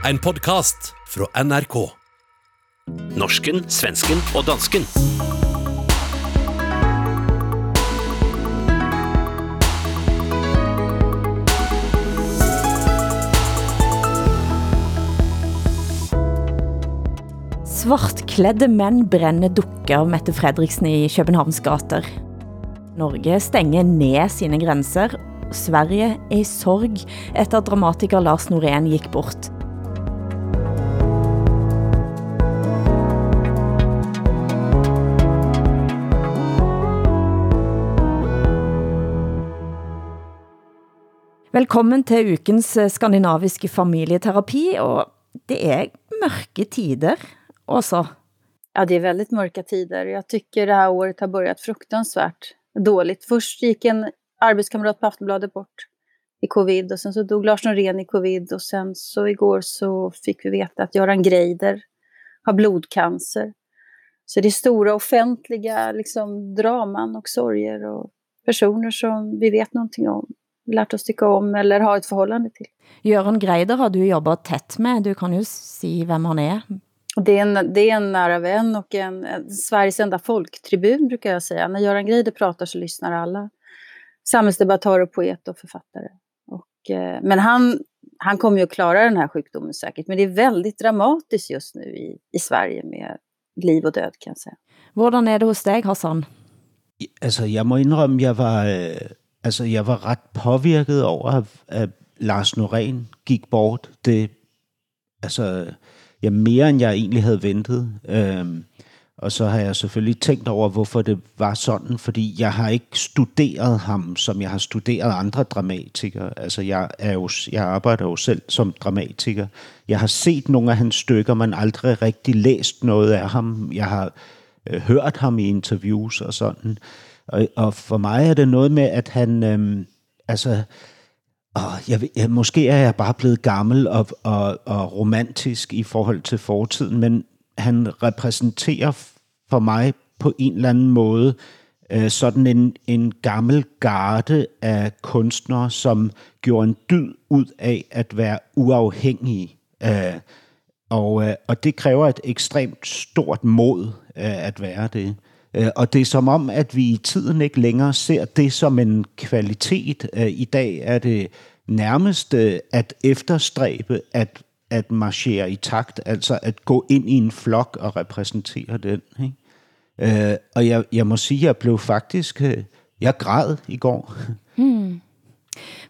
En podkast fra NRK. Norsken, svensken og dansken. Svartkledde menn brenner dukker, Mette Fredriksen i Københavns gater. Norge stenger ned sine grænser. Sverige er i sorg efter at dramatiker Lars Norén gik bort. Velkommen til ukens skandinaviska skandinaviske familieterapi, det är mörka tider också. Ja, det är väldigt mörka tider. Jag tycker det här året har börjat fruktansvärt dåligt. Först gick en arbetskamrat på Aftonbladet bort i covid och sen så dog Lars Norén i covid och sen så igår så fick vi veta att Göran Greider har blodcancer. Så det är stora offentliga liksom, draman och sorger och personer som vi vet någonting om, lärt oss tycka om eller har ett förhållande till. Göran Greider har du jobbat tätt med. Du kan ju säga vem han är. Det är, en, det är en nära vän och en, en Sveriges enda folktribun brukar jag säga. När Göran Greider pratar så lyssnar alla. Samhällsdebattör, poet och författare. Och, eh, men han, han kommer ju att klara den här sjukdomen säkert. Men det är väldigt dramatiskt just nu i, i Sverige med liv och död kan jag säga. Hvordan er det hos dig, Hassan? Altså, jeg må indrømme, jeg var, øh, altså, jeg var ret påvirket over, at, at Lars Norén gik bort. Det, altså, ja, mere end jeg egentlig havde ventet. Øhm, og så har jeg selvfølgelig tænkt over, hvorfor det var sådan, fordi jeg har ikke studeret ham, som jeg har studeret andre dramatikere. Altså, jeg, er jo, jeg arbejder jo selv som dramatiker. Jeg har set nogle af hans stykker, men aldrig rigtig læst noget af ham. Jeg har øh, hørt ham i interviews og sådan. Og, og for mig er det noget med, at han, øhm, altså, og jeg, jeg, måske er jeg bare blevet gammel og, og, og romantisk i forhold til fortiden, men han repræsenterer for mig på en eller anden måde øh, sådan en, en gammel garde af kunstnere, som gjorde en dyd ud af at være uafhængige. Øh, og, øh, og det kræver et ekstremt stort mod øh, at være det. Øh, och det är som om, att vi i tiden inte längre ser det som en kvalitet. Idag I dag det närmast øh, att eftersträva att, att marschera i takt, alltså att gå in i en flock och representera den. Ikke? jag, jag jeg må jag at blev faktiskt, jag græd igår. Mm.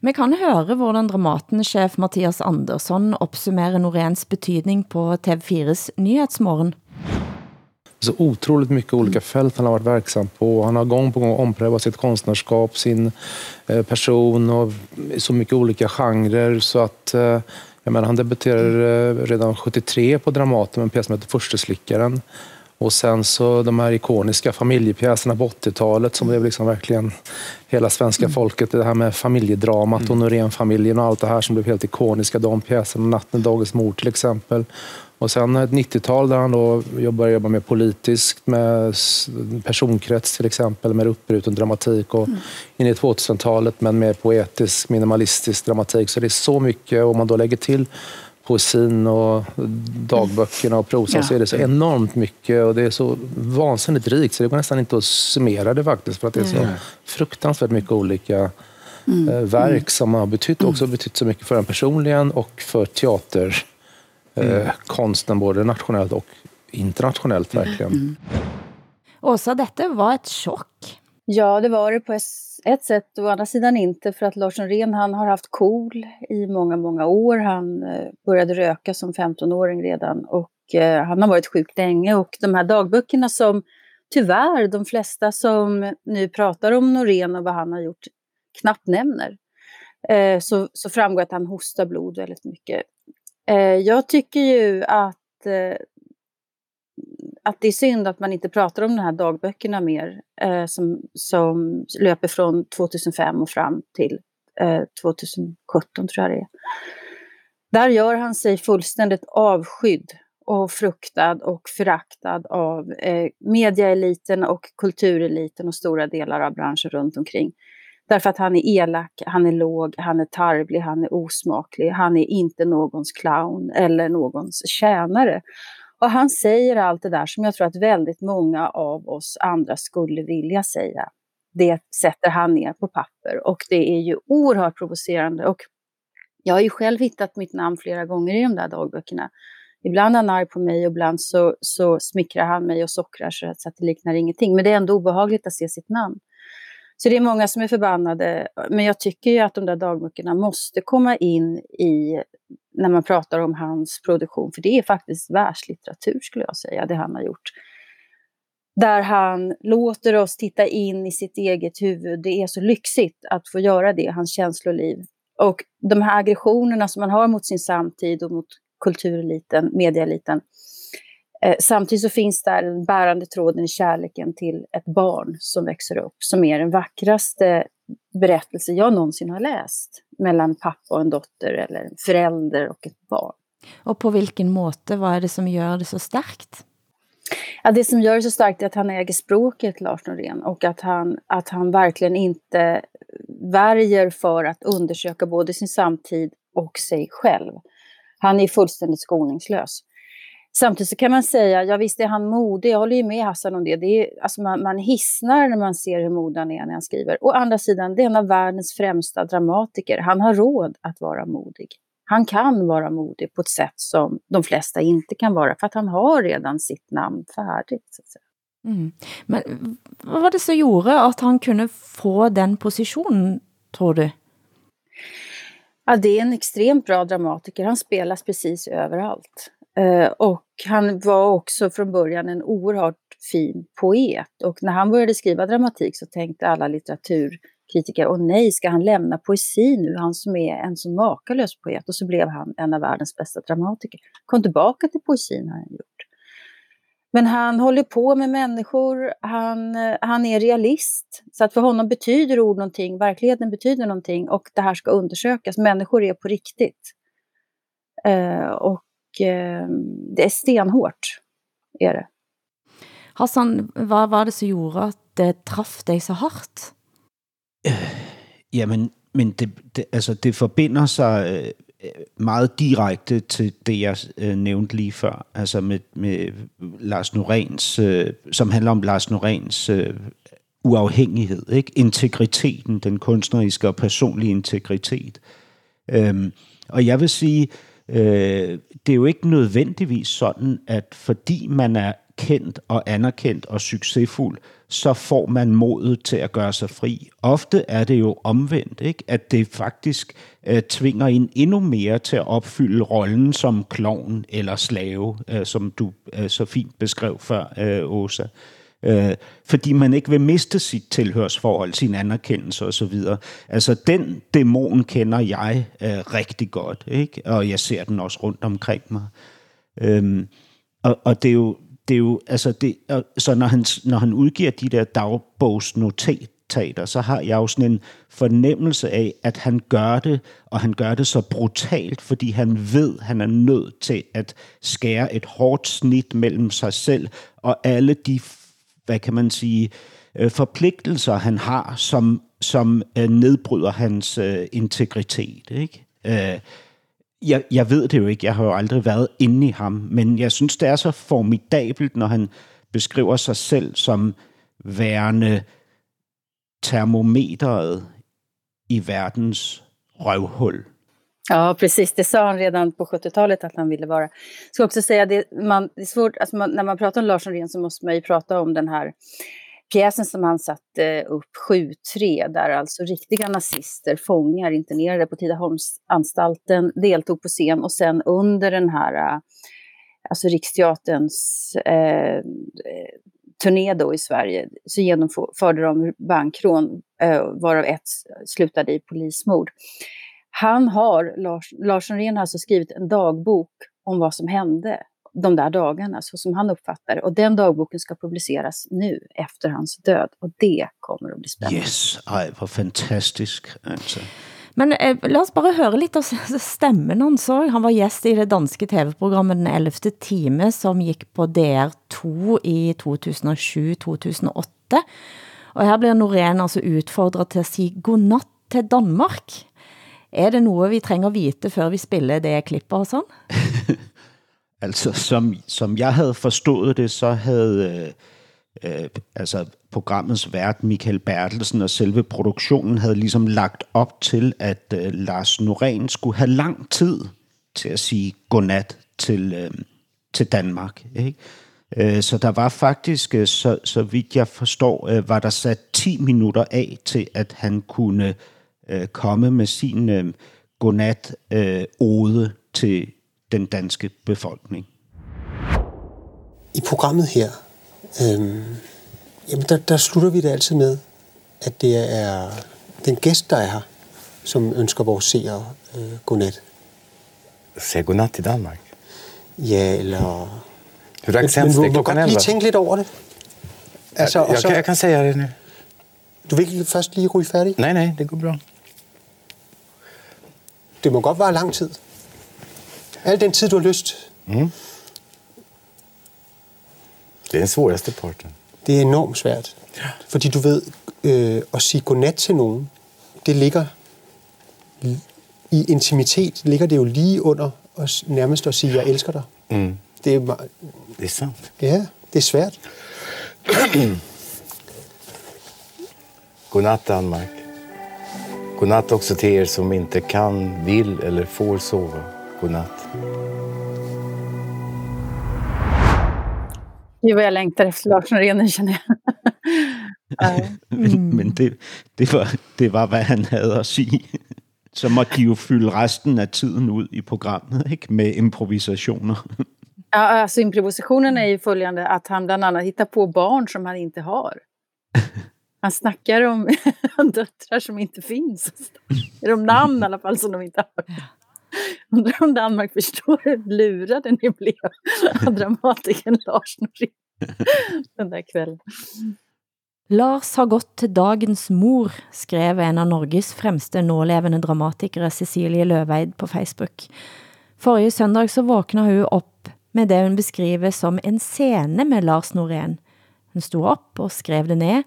Vi kan høre, hvordan Dramaten-chef Mathias Andersson opsummerer Noréns betydning på TV4's Nyhetsmorgen så otroligt mycket olika fält han har varit verksam på. Han har gång på gång omprövat sitt konstnärskap, sin eh, person och så mycket olika genrer så att eh, jag menar, han debuterade eh, redan 73 på Dramaten med en pjäs som heter Försteslickaren. Och sen så de här ikoniska familjepjäserna på 80-talet som blev liksom verkligen hela svenska mm. folket. Det här med familjedramat mm. och Norén-familjen och allt det här som blev helt ikoniska. De pjäserna, Natten, dagens mord till exempel. Och sen ett 90-tal där han då började jobba mer politiskt med personkrets till exempel, med uppbruten dramatik och mm. in i 2000-talet med mer poetisk, minimalistisk dramatik. Så det är så mycket, om man då lägger till poesin och dagböckerna och prosan ja. så är det så enormt mycket och det är så vansinnigt rikt så det går nästan inte att summera det faktiskt för att det är så mm. fruktansvärt mycket olika mm. Eh, verk mm. som har betytt, också betytt så mycket för en personligen och för teater mm. eh, konsten både nationellt och internationellt verkligen. Mm. Åsa, detta var ett chock. Ja, det var det på ett sätt, å andra sidan inte, för att Lars Norén han har haft KOL i många, många år. Han eh, började röka som 15-åring redan och eh, han har varit sjuk länge. Och de här dagböckerna som tyvärr de flesta som nu pratar om Norén och vad han har gjort knappt nämner, eh, så, så framgår att han hostar blod väldigt mycket. Jag tycker ju att, att det är synd att man inte pratar om de här dagböckerna mer eh, som, som löper från 2005 och fram till eh, 2017 tror jag det är. Där gör han sig fullständigt avskydd och fruktad och föraktad av eh, mediaeliten och kultureliten och stora delar av branschen runt omkring. Därför att han är elak, han är låg, han är tarvlig, han är osmaklig, han är inte någons clown eller någons tjänare. Och han säger allt det där som jag tror att väldigt många av oss andra skulle vilja säga. Det sätter han ner på papper och det är ju oerhört provocerande. Och jag har ju själv hittat mitt namn flera gånger i de där dagböckerna. Ibland är han arg på mig och ibland så, så smickrar han mig och sockrar så att det liknar ingenting. Men det är ändå obehagligt att se sitt namn. Så det är många som är förbannade. Men jag tycker ju att de där dagböckerna måste komma in i när man pratar om hans produktion. För det är faktiskt världslitteratur skulle jag säga, det han har gjort. Där han låter oss titta in i sitt eget huvud. Det är så lyxigt att få göra det, hans känsloliv. Och de här aggressionerna som man har mot sin samtid och mot kultureliten, medieliten. Eh, samtidigt så finns där den bärande tråden i kärleken till ett barn som växer upp, som är den vackraste berättelse jag någonsin har läst mellan pappa och en dotter eller en förälder och ett barn. Och på vilken måte, vad är det som gör det så starkt? Ja, det som gör det så starkt är att han äger språket, Lars Norén, och att han, att han verkligen inte värjer för att undersöka både sin samtid och sig själv. Han är fullständigt skoningslös. Samtidigt så kan man säga, ja visst är han modig, jag håller ju med Hassan om det. det är, alltså man, man hissnar när man ser hur modig han är när han skriver. Å andra sidan, det är en av världens främsta dramatiker. Han har råd att vara modig. Han kan vara modig på ett sätt som de flesta inte kan vara, för att han har redan sitt namn färdigt. Så att säga. Mm. Men vad var det som gjorde att han kunde få den positionen, tror du? Ja, det är en extremt bra dramatiker. Han spelas precis överallt. Eh, och han var också från början en oerhört fin poet. Och när han började skriva dramatik så tänkte alla litteraturkritiker, åh nej, ska han lämna poesi nu, han som är en så makalös poet? Och så blev han en av världens bästa dramatiker. Kom tillbaka till poesin har han gjort. Men han håller på med människor, han, eh, han är realist. Så att för honom betyder ord någonting, verkligheten betyder någonting och det här ska undersökas. Människor är på riktigt. Uh, och det är stenhårt, är det. Hassan, vad var det som gjorde att det träffade dig så hårt? Ja, men, men det, det, altså det forbinder sig meget direkte til det, jeg øh, nævnte lige før, altså med, med Lars Norens, øh, som handler om Lars Norens øh, uafhængighed, ikke? integriteten, den kunstneriske og personlige integritet. Øhm, og jeg vil sige, øh, det er jo ikke nødvendigvis sådan, at fordi man er kendt og anerkendt og succesfuld, så får man modet til at gøre sig fri. Ofte er det jo omvendt, ikke? at det faktisk øh, tvinger en endnu mere til at opfylde rollen som klovn eller slave, øh, som du øh, så fint beskrev før, øh, Åsa. Øh, øh, fordi man ikke vil miste sit tilhørsforhold, sin anerkendelse osv. Altså den dæmon kender jeg øh, rigtig godt, ikke? og jeg ser den også rundt omkring mig. Øhm, og, og det er jo det er jo, altså det, og, så når han, når han udgiver de der dagbogsnotater, så har jeg jo sådan en fornemmelse af, at han gør det, og han gør det så brutalt, fordi han ved, at han er nødt til at skære et hårdt snit mellem sig selv og alle de, hvad kan man sige, øh, forpligtelser, han har, som, som øh, nedbryder hans øh, integritet. Ikke? Øh, jeg, jeg ved det jo ikke, jeg har jo aldrig været inde i ham, men jeg synes, det er så formidabelt, når han beskriver sig selv som værende termometeret i världens rövhål. Ja, precis. Det sa han redan på 70-talet att han ville vara. Jag ska också säga, det, man, det är svårt, alltså man, när man pratar om Lars Norén så måste man ju prata om den här pjäsen som han satte eh, upp, 7-3, där alltså riktiga nazister, fångar internerade på Tidaholmsanstalten, deltog på scen och sen under den här, eh, alltså Riksteaterns eh, turné då i Sverige, så genomförde de bankrån, eh, varav ett slutade i polismord. Han har, Lars, Lars Norén har alltså skrivit en dagbok om vad som hände de där dagarna, så som han uppfattar det. Och den dagboken ska publiceras nu, efter hans död. Och det kommer att bli spännande. Yes, ej, vad fantastisk. Alltså. Men eh, lad oss bara höra lite av stämmen han så. Han var gäst i det danske tv-programmet Den 11. time, som gick på DR2 i 2007-2008. Og her blir Norén altså utfordret til at sige godnat til Danmark. Er det noget, vi trænger vite, før vi spiller det klippet og sådan? Altså, som, som jeg havde forstået det, så havde øh, øh, altså, programmets vært Michael Bertelsen og selve produktionen havde ligesom lagt op til, at øh, Lars Norén skulle have lang tid til at sige godnat til, øh, til Danmark. Ikke? Øh, så der var faktisk, øh, så, så vidt jeg forstår, øh, var der sat 10 minutter af til, at han kunne øh, komme med sin øh, godnat-ode øh, til den danske befolkning. I programmet her, øh, jamen der, der slutter vi det altid med, at det er den gæst, der er her, som ønsker vores seere øh, godnat. Säg godnatt till Danmark. Ja, eller... Hur dags men, men det? må Klockan godt lige 11? tænke lidt over det. Altså, jag, og så, kan, jag kan säga det nu. Du vil ikke først lige ryge færdig? Nej, nej, det går bra. Det må godt være lang tid. Al den tid, du har lyst. Det är den svåraste parten. Det er enormt svært. Fordi du ved, øh, at sige godnat til nogen, det ligger i intimitet, ligger det jo lige under os nærmest at sige, jeg elsker dig. Mm. Det er, meget- Det är sant. ja, det er svært. Godnatt Danmark. Godnatt också till er som inte kan, vill eller får sova. Godnatt. Gud vad jag längtar efter Lars Norén nu känner jag. Ja. Men, det, det, var, det var, hvad han havde at sige. Så måtte de jo fylde resten af tiden ud i programmet ikke? med improvisationer. Ja, alltså improvisationen är ju följande att han bland annat hittar på barn som han inte har. Han snackar om döttrar som inte finns. Är om namn i alla fall som de inte har. Undrar om Danmark förstår hur lurade ni blev av dramatikern Lars Norén den där kvällen. Lars har gått till dagens mor, skrev en av Norges främsta nålevande dramatiker Cecilie Løveid på Facebook. Förra söndag så vaknade hon upp med det hon beskriver som en scene med Lars Norén. Hon stod upp och skrev det ner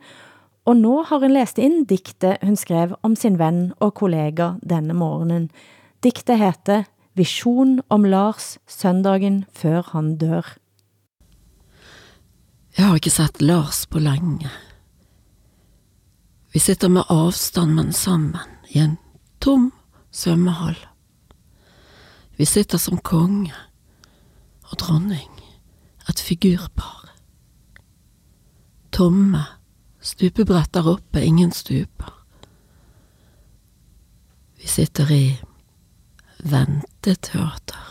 og nå har hun läst in dikten hun skrev om sin vän og kollega denne morgenen. Dikten heter Vision om Lars søndagen før han dør. Jeg har ikke sett Lars på lenge. Vi sitter med avstand, men sammen, i en tom svømmehall. Vi sitter som konge og dronning, et figurpar. Tomme, stupebretter oppe, ingen stuper. Vi sitter i venteteater.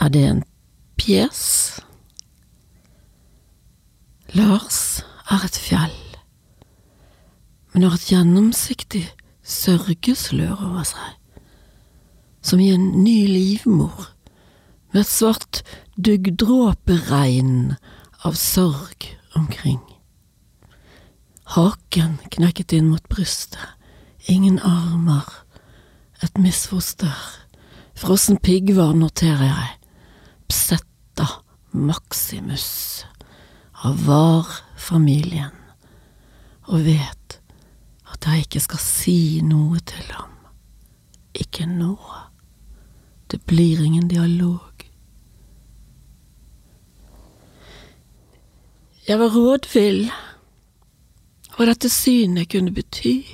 Er det en pjäs? Lars er et fjell, men har et gjennomsiktig sørgeslør over seg, som i en ny livmor, med et svart duggdråperegn av sorg omkring. Haken knäcket in mot brystet, ingen armer, et misfoster, frossen piggvar noterer jeg, Psetta Maximus. Av VAR-familien, og vet at jeg ikke skal si noe til ham. Ikke nå. Det blir ingen dialog. Jeg var rådvill hva dette syne kunde bety,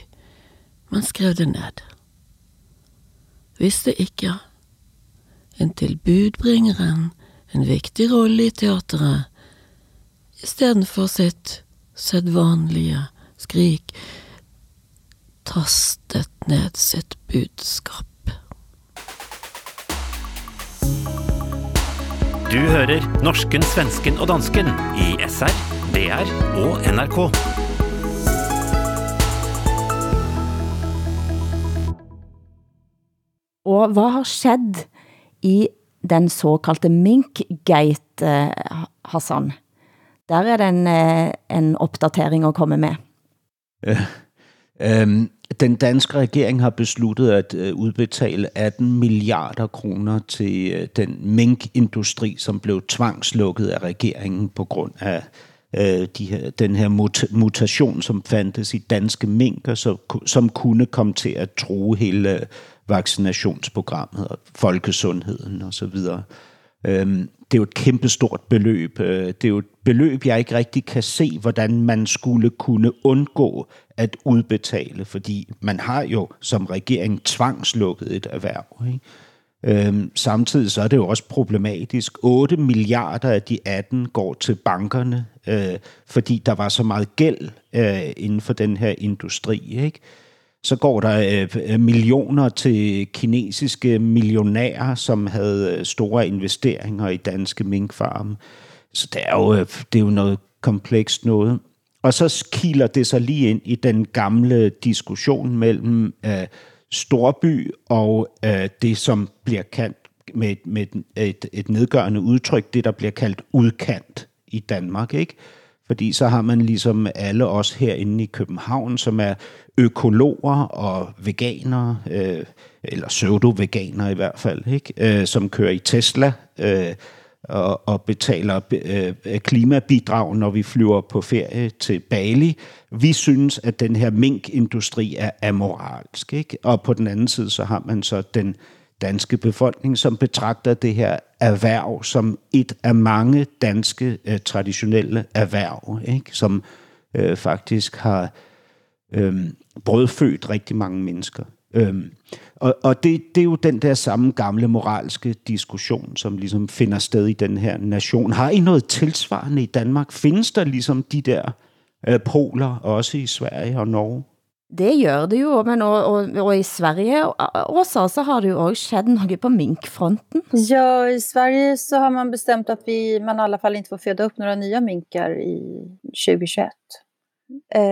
men skrev det ned. Visste ikke, En budbringeren en viktig rolle i teateret, istedenfor sitt sedvanlige skrik, tastet ned sitt budskap. Du hører norsken, svensken og dansken i SR, DR og NRK. Og hvad har skjedd i den såkaldte Minkgate, Hassan? Der er det en, eh, en opdatering at komme med. Den danske regering har besluttet at øh, udbetale 18 milliarder kroner til øh, den minkindustri, som blev tvangslukket af regeringen på grund af øh, de her, den her mut, mutation, som fandtes i danske minker, som kunne komme til at true hele vaccinationsprogrammet og folkesundheden osv. Øhm, det er jo et kæmpestort beløb. Øh, det er jo et beløb, jeg ikke rigtig kan se, hvordan man skulle kunne undgå at udbetale, fordi man har jo som regering tvangslukket et erhverv. Ikke? Øhm, samtidig så er det jo også problematisk. 8 milliarder af de 18 går til bankerne, øh, fordi der var så meget gæld øh, inden for den her industri. Ikke? Så går der øh, øh, millioner til kinesiske millionærer, som havde øh, store investeringer i danske minkfarme. Så det er jo, øh, det er jo noget komplekst noget. Og så kiler det sig lige ind i den gamle diskussion mellem øh, storby og øh, det, som bliver kaldt med, med et, et nedgørende udtryk, det der bliver kaldt udkant i Danmark, ikke? Fordi så har man ligesom alle os herinde i København, som er økologer og veganere, øh, eller pseudo-veganere i hvert fald, ikke? Øh, som kører i Tesla øh, og, og betaler øh, klimabidrag, når vi flyver på ferie til Bali. Vi synes, at den her minkindustri er amoralsk. Ikke? Og på den anden side, så har man så den danske befolkning, som betragter det her erhverv som et af mange danske øh, traditionelle erhverv, ikke? som øh, faktisk har øh, brødfødt rigtig mange mennesker. Øhm, og og det, det er jo den der samme gamle moralske diskussion, som ligesom finder sted i den her nation. Har I noget tilsvarende i Danmark? Findes der ligesom de der øh, poler også i Sverige og Norge? Det gör det jo, men og, og, og i Sverige Åsa, så har det jo også skett något på minkfronten. Ja, i Sverige så har man bestämt att vi, man i alla fall inte får föda upp några nya minkar i 2021. Eh,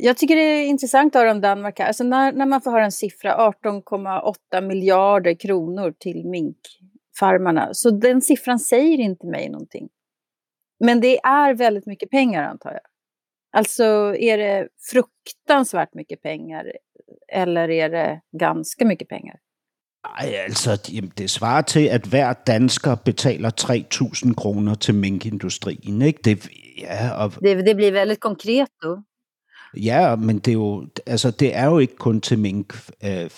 jag tycker det är intressant att höra om Danmark. Alltså när, när man får höra en siffra, 18,8 miljarder kronor till minkfarmarna. Så den siffran säger inte mig någonting. Men det är väldigt mycket pengar antar jag. Alltså är det fruktansvärt mycket pengar eller är det ganska mycket pengar? Nej, altså, det svarer til, at hver dansker betaler 3.000 kroner til minkindustrien, ikke? Det, ja, og... det, det blir väldigt konkret då. Ja, men det er jo, altså, det er jo ikke kun til mink, øh.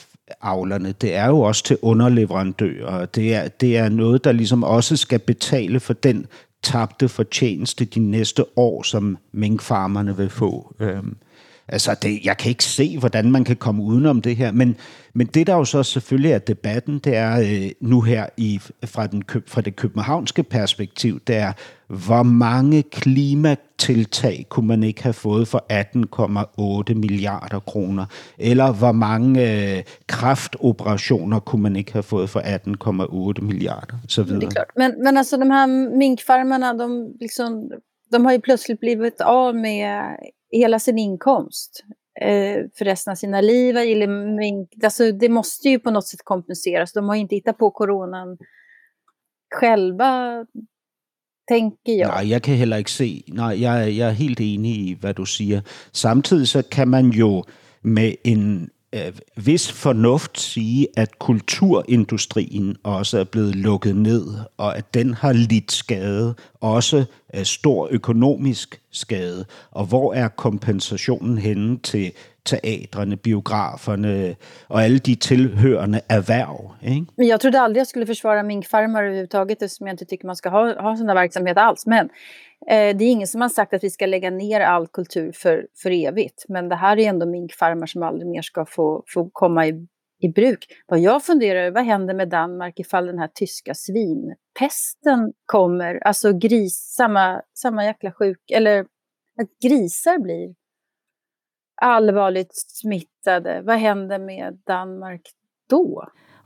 Det er jo også til underleverandører. Det er, det er noget, der ligesom også skal betale for den tabte fortjeneste de næste år, som minkfarmerne vil få. Altså, det, jeg kan ikke se, hvordan man kan komme udenom det her, men, men det, der jo så selvfølgelig er debatten, det er øh, nu her i, fra, den, fra det københavnske perspektiv, det er, hvor mange klimatiltag kunne man ikke have fået for 18,8 milliarder kroner? Eller hvor mange øh, kraftoperationer kunne man ikke have fået for 18,8 milliarder? Så videre. Det är klart. Men, men alltså de här minkfarmarna, de, liksom, de har ju plötsligt blivit av med hela sin inkomst eh, för resten av sina liv. Alltså, det måste ju på något sätt kompenseras. De har inte hittat på coronan själva tänker jag. Nej, jag kan heller inte se. Nej, jag, jag är helt enig i, vad du säger. Samtidigt så kan man ju med en Øh, vis fornuft sige, at kulturindustrien også er blevet lukket ned, og at den har lidt skade, også af stor økonomisk skade. Og hvor er kompensationen henne til teatrene, biograferne och alla de tillhörande erhverv. Ikke? Men jag trodde aldrig jag skulle försvara minkfarmare överhuvudtaget eftersom jag inte tycker man ska ha, ha sådana verksamhet alls. Men eh, det är ingen som har sagt att vi ska lägga ner all kultur för, för evigt. Men det här är ändå minkfarmar som aldrig mer ska få, få komma i, i bruk. Vad jag funderar över, vad händer med Danmark ifall den här tyska svinpesten kommer? Alltså gris, samma, samma jäkla sjuk, eller att grisar blir allvarligt smittade, vad händer med Danmark då?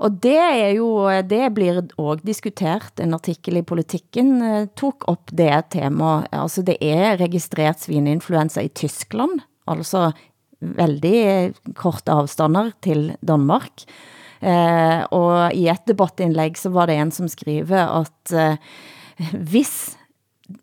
Og det er jo, det blir også diskutert, en artikel i politikken eh, tog upp det tema. Altså det er registreret svininfluensa i Tyskland, altså väldigt eh, korte avstander till Danmark. Eh, i ett debattinlägg så var det en som skriver att eh, hvis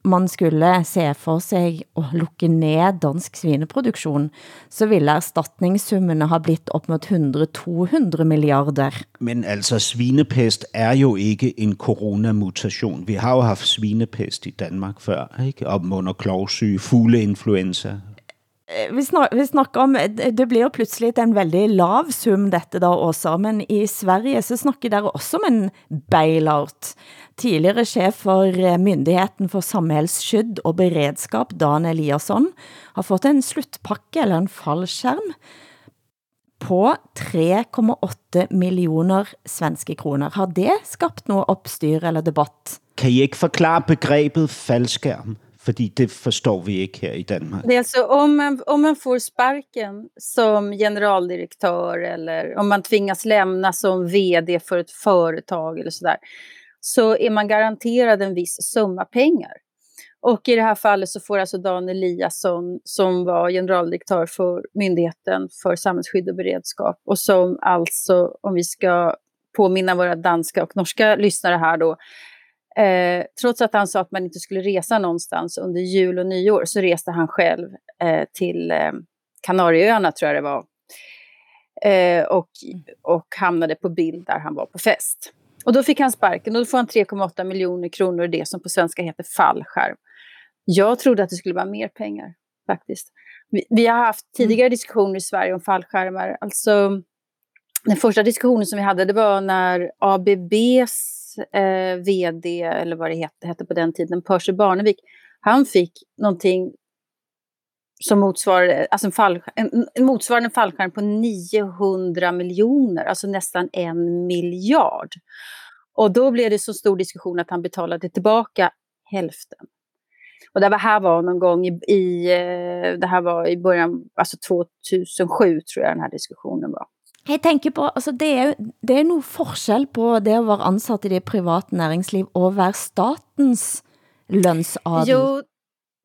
man skulle se for sig at lukke ned dansk svineproduktion, så ville erstatningssummene ha blitt op mod 100-200 milliarder. Men altså, svinepest er jo ikke en coronamutation. Vi har jo haft svinepest i Danmark før, ikke? Om under klovsyge, fugleinfluenza, Eh, vi, snak, vi snakker om, det blir jo pludselig en veldig lav sum dette da også, men i Sverige så snakker dere også om en bailout. Tidligere chef for eh, Myndigheten for Samhällsskydd og Beredskap, Dan Eliasson, har fått en slutpakke eller en fallskærm på 3,8 millioner svenske kroner. Har det skabt noget opstyr eller debatt? Kan I ikke forklare begrebet faldskærm? Fordi det förstår vi inte här i Danmark. Det är alltså om man, om man får sparken som generaldirektör eller om man tvingas lämna som vd för ett företag eller sådär, så är man garanterad en viss summa pengar. Och i det här fallet så får alltså Dan Eliasson, som var generaldirektör för Myndigheten för samhällsskydd och beredskap och som alltså, om vi ska påminna våra danska och norska lyssnare här då, Eh, trots att han sa att man inte skulle resa någonstans under jul och nyår så reste han själv eh, till eh, Kanarieöarna, tror jag det var. Eh, och, och hamnade på bild där han var på fest. Och då fick han sparken och då får han 3,8 miljoner kronor, det som på svenska heter fallskärm. Jag trodde att det skulle vara mer pengar, faktiskt. Vi, vi har haft tidigare diskussioner i Sverige om fallskärmar. Alltså, den första diskussionen som vi hade, det var när ABBs eh, vd, eller vad det hette, hette på den tiden, Percy Barnevik, han fick någonting som motsvarade, alltså en, fall, en, en fallskärm på 900 miljoner, alltså nästan en miljard. Och då blev det så stor diskussion att han betalade tillbaka hälften. Och det här var någon gång i, i eh, det här var i början, alltså 2007 tror jag den här diskussionen var. Jeg tænker på, altså det er, det er noget forskel på det at være ansat i det private næringsliv og være statens lønsadel. Jo,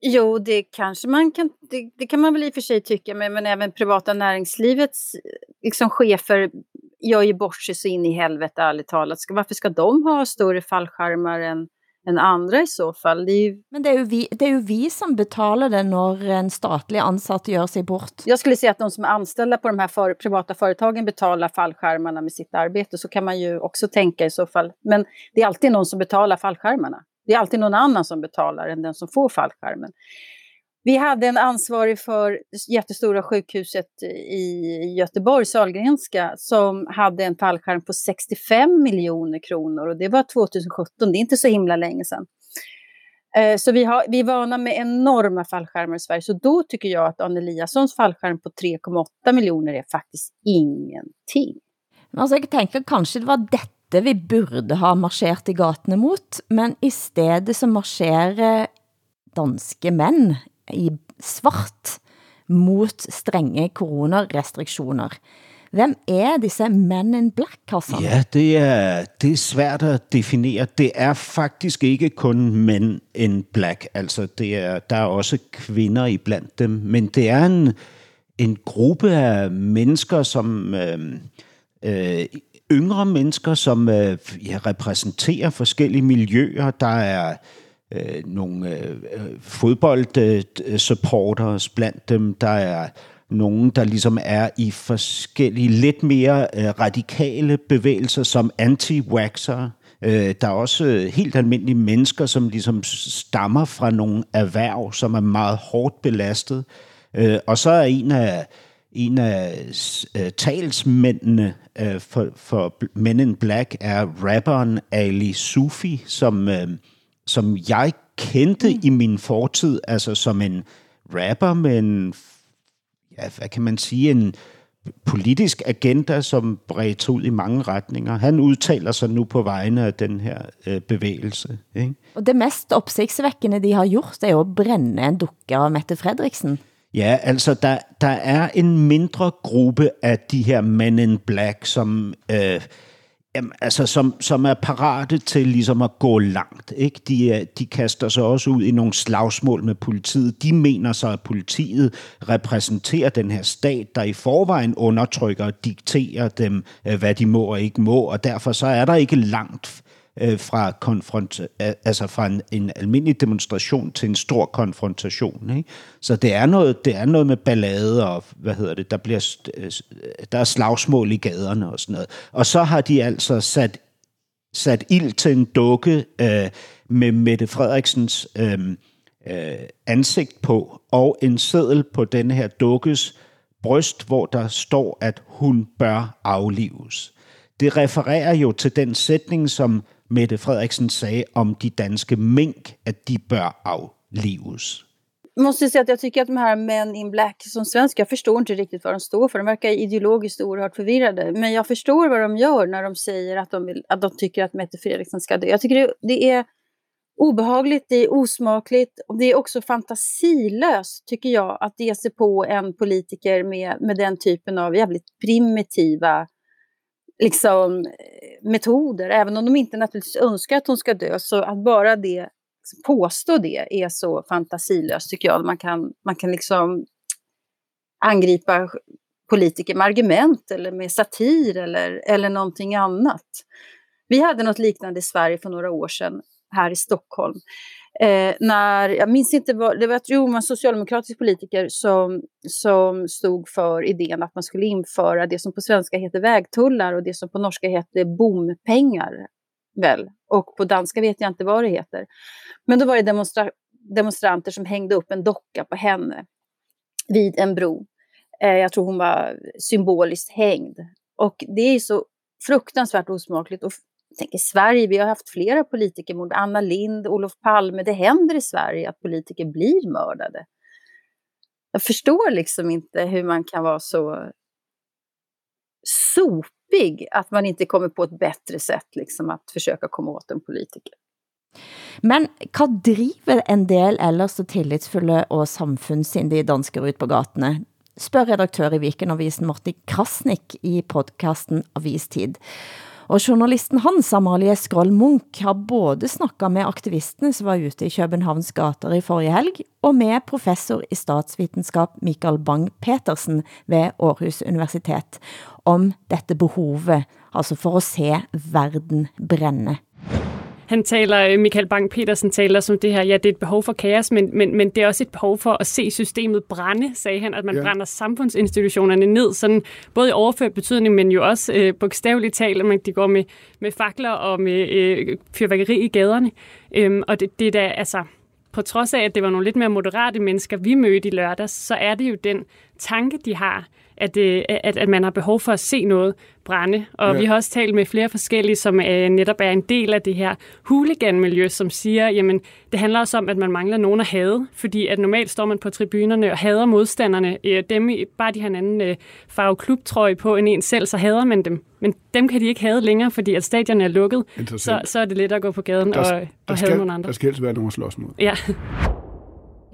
jo, det kanske man kan, det, det kan man väl i och för sig tycka, men, men även privata näringslivets liksom, chefer gör ju bort sig så in i helvete, ärligt talat. Varför ska de ha större fallskärmar än, än andra i så fall. Det ju... Men det är, ju vi, det är ju vi som betalar det när en statlig ansatt gör sig bort. Jag skulle säga att de som är anställda på de här för, privata företagen betalar fallskärmarna med sitt arbete. Så kan man ju också tänka i så fall. Men det är alltid någon som betalar fallskärmarna. Det är alltid någon annan som betalar än den som får fallskärmen. Vi hade en ansvarig för jättestora sjukhuset i Göteborg, Salgrenska, som hade en fallskärm på 65 miljoner kronor och det var 2017, det är inte så himla länge sedan. Eh, så vi, har, vi är vana med enorma fallskärmar i Sverige, så då tycker jag att Anne Eliassons fallskärm på 3,8 miljoner är faktiskt ingenting. Alltså jag tänker kanske det var detta vi borde ha marscherat i gatorna mot, men istället så marscherar danske män i svart mot strenge coronarestriktioner. Hvem er disse Men in Black, Hassan? Ja, det er, det er svært at definere. Det er faktisk ikke kun Men in Black. Altså, det er, der er også kvinder i dem. Men det er en, en gruppe af mennesker, som... Øh, øh, yngre mennesker, som øh, ja, repræsenterer forskellige miljøer. Der er øh, nogle øh, øh fodboldsupporters blandt dem. Der er nogen, der ligesom er i forskellige lidt mere øh, radikale bevægelser som anti-waxer. Øh, der er også øh, helt almindelige mennesker, som ligesom stammer fra nogle erhverv, som er meget hårdt belastet. Øh, og så er en af en af øh, talsmændene øh, for, for Men in Black er rapperen Ali Sufi, som øh, som jeg kendte mm. i min fortid, altså som en rapper med en, ja, hvad kan man sige, en politisk agenda, som bredte ud i mange retninger. Han udtaler sig nu på vegne af den her øh, bevægelse. Ikke? Og det mest opsigtsvækkende, de har gjort, er jo at brænde en dukke af Mette Frederiksen. Ja, altså der, der er en mindre gruppe af de her Men in Black, som... Øh, Jamen, altså, som, som er parate til ligesom at gå langt. Ikke? De, de kaster sig også ud i nogle slagsmål med politiet. De mener så, at politiet repræsenterer den her stat, der i forvejen undertrykker og dikterer dem, øh, hvad de må og ikke må, og derfor så er der ikke langt øh, fra, konfront, altså fra en, en almindelig demonstration til en stor konfrontation. Ikke? Så det er, noget, det er noget med ballade og, hvad hedder det, der, bliver, øh, der er slagsmål i gaderne og sådan noget. Og så har de altså sat, sat ild til en dukke øh, med Mette Frederiksens øh, øh, ansigt på, og en seddel på denne her dukkes bryst, hvor der står, at hun bør aflives. Det refererer jo til den sætning, som Mette Frederiksen sagde om de danske mink, att de bör avlivas. Jag måste säga att jag tycker att de här Men in Black som svenska, jag förstår inte riktigt vad de står för. De verkar ideologiskt oerhört förvirrade. Men jag förstår vad de gör när de säger att de, vill, att de tycker att Mette Frederiksen ska dö. Jag tycker det, det är obehagligt, det är osmakligt och det är också fantasilöst tycker jag att ge sig på en politiker med, med den typen av jävligt primitiva liksom, eh, metoder. Även om de inte naturligtvis önskar att hon ska dö så att bara det liksom, påstå det är så fantasilöst tycker jag. Man kan, man kan liksom angripa politiker med argument eller med satir eller, eller någonting annat. Vi hade något liknande i Sverige för några år sedan här i Stockholm. Eh, när, jag minns inte vad, det var, jo, en socialdemokratisk politiker som, som stod för idén att man skulle införa det som på svenska heter vägtullar och det som på norska heter bompengar. Väl. Och på danska vet jag inte vad det heter. Men då var det demonstra demonstranter som hängde upp en docka på henne vid en bro. Eh, jag tror hon var symboliskt hängd. Och det är så fruktansvärt osmakligt. Och tänk i Sverige, vi har haft flera politikermord. Anna Lind, Olof Palme. Det händer i Sverige att politiker blir mördade. Jag förstår liksom inte hur man kan vara så sopig att man inte kommer på ett bättre sätt liksom, att försöka komma åt en politiker. Men vad driver en del eller så tillitsfulla och samfunnssindige danskar ut på gatorna? Spör redaktör i Vikenavisen Morten Krasnik i podcasten Avistid. Och journalisten hans, Amalie Skroll Munch, har både snackat med aktivisten som var ute i Københavns gater i forrige helg, och med professor i statsvetenskap Mikael Bang-Petersen vid Århus Universitet om detta behovet, alltså för att se världen bränna han taler, øh, Michael Bang-Petersen taler som det her, ja, det er et behov for kaos, men, men, men det er også et behov for at se systemet brænde, sagde han, at man ja. brænder samfundsinstitutionerne ned, sådan både i overført betydning, men jo også øh, bogstaveligt talt, at man, de går med, med fakler og med øh, fyrværkeri i gaderne. Øhm, og det, det er da, altså, på trods af, at det var nogle lidt mere moderate mennesker, vi mødte i lørdags, så er det jo den tanke, de har, at, øh, at, at man har behov for at se noget brænde. Og ja. vi har også talt med flere forskellige, som øh, netop er en del af det her huliganmiljø, som siger, jamen det handler også om, at man mangler nogen at hade, fordi at normalt står man på tribunerne og hader modstanderne. Øh, dem, bare de har en anden øh, farve klubtrøje på end en selv, så hader man dem. Men dem kan de ikke have længere, fordi at stadion er lukket. Så, så er det let at gå på gaden der, og, og have nogle andre. Der skal helst være nogen at slås mod. Ja.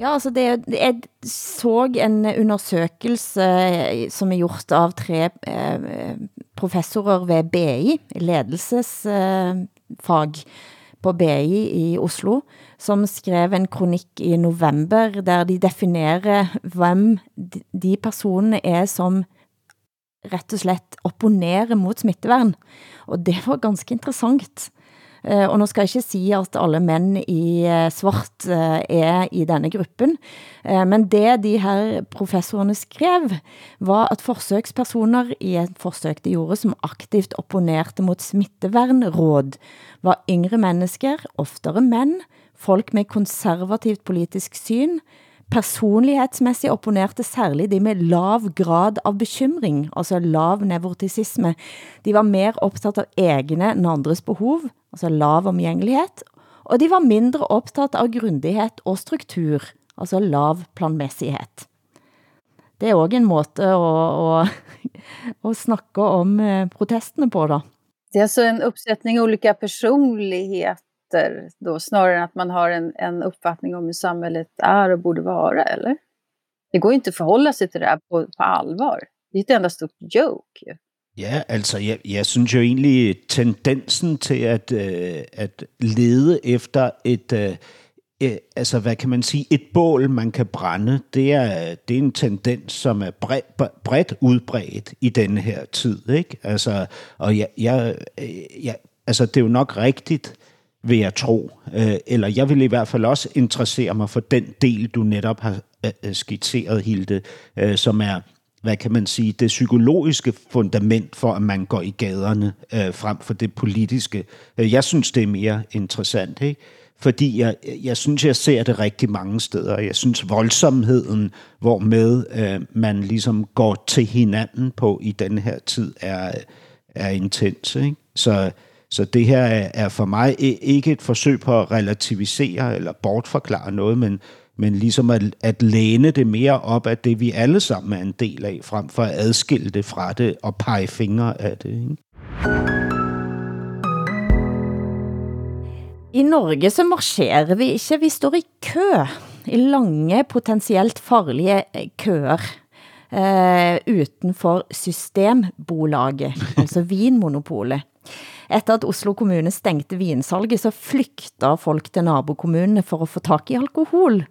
Ja, altså det, jeg så en undersøkelse eh, som er gjort av tre eh, professorer ved BI, ledelsesfag eh, på BI i Oslo, som skrev en kronik i november, der de definerer, hvem de personene er, som rett og slett opponerer mot smittevern. Og det var ganske interessant. Eh, og nu skal jeg ikke sige, at alle mænd i eh, svart är er i denne gruppen, men det de her professorerne skrev, var at forsøgspersoner i et försök de gjorde, som aktivt opponerte mot smittevernråd, var yngre mennesker, oftere mænd, folk med konservativt politisk syn, Personlighetsmässigt opponerte särskilt de med lav grad av bekymring, altså lav nevrotisisme. De var mer optaget av egne än andres behov, altså lav omgængelighed, og de var mindre optaget av grundighet og struktur, altså lav planmässighet. Det er også en måte att at, snakke om eh, protesterna på da. Det är alltså en uppsättning olika personligheter då, snarare än att man har en, en uppfattning om hur samhället är och borde vara, eller? Det går inte att förhålla sig till det här på, på allvar. Det är ett enda stort joke. Ja, altså jeg, jeg synes jo egentlig tendensen til at, øh, at lede efter et, øh, øh, altså hvad kan man sige, et bål, man kan brænde, det er, det er en tendens, som er bredt, bredt udbredt i denne her tid. Ikke? Altså, og jeg, jeg, øh, jeg, altså det er jo nok rigtigt, vil jeg tro. Øh, eller jeg vil i hvert fald også interessere mig for den del, du netop har øh, øh, skitseret, Hilde, som er, hvad kan man sige, det psykologiske fundament for, at man går i gaderne frem for det politiske. Jeg synes, det er mere interessant, ikke? fordi jeg, jeg synes, jeg ser det rigtig mange steder. Jeg synes, voldsomheden, hvor med øh, man ligesom går til hinanden på i den her tid, er, er intens. Ikke? Så, så det her er, för for mig ikke et forsøg på at relativisere eller bortforklare noget, men, men ligesom at, at læne det mere op af det, vi alle sammen er en del af, frem for at adskille det fra det og pege fingre af det. Ikke? I Norge så marsjerer vi ikke, vi står i kø, i lange, potentielt farlige eh, køer, eh, utenfor Systembolaget, altså vinmonopolet. Efter att Oslo kommune stängde vinsalget, så flyktade folk till nabokommunerna för att få tag i alkohol.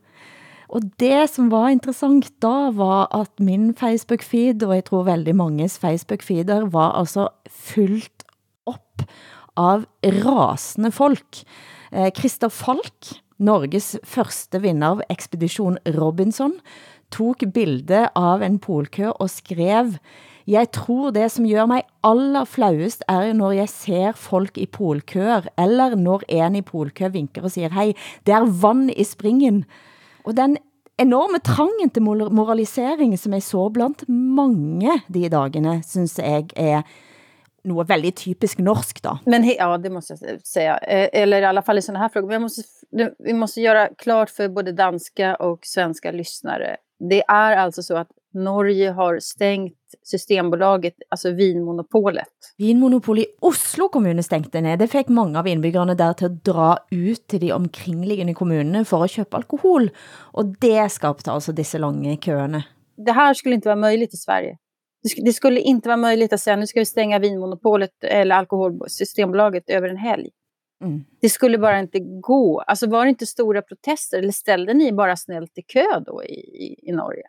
Och det som var intressant då var att min Facebook-feed, och jag tror väldigt mångas Facebook-feeder, var alltså fullt upp av rasande folk. Eh, Christer Falk, Norges första vinnare av Expedition Robinson, tog bilder av en polkö och skrev jeg tror det som gør mig aller flauest er når jeg ser folk i polkøer, eller når en i polkø vinker og siger, hej, det er vand i springen. Og den enorme trangen til moralisering, som jeg så blandt mange de dagene, synes jeg er något väldigt typiskt norskt. då. Men ja, det måste jag säga. Eh, eller i alla fall i sådana här frågor. Men måste, vi måste göra klart för både danska och svenska lyssnare. Det är alltså så att Norge har stängt Systembolaget, alltså vinmonopolet. Vinmonopol i Oslo kommune stängde ner. Det fick många av inbyggarna där till att dra ut till de omkringliggande kommunerna för att köpa alkohol. Och det skapade alltså dessa långa köerna. Det här skulle inte vara möjligt i Sverige. Det skulle inte vara möjligt att säga nu ska vi stänga vinmonopolet eller alkoholsystembolaget över en helg. Mm. Det skulle bara inte gå. Alltså var det inte stora protester eller ställde ni bara snällt i kö då i, i, i Norge?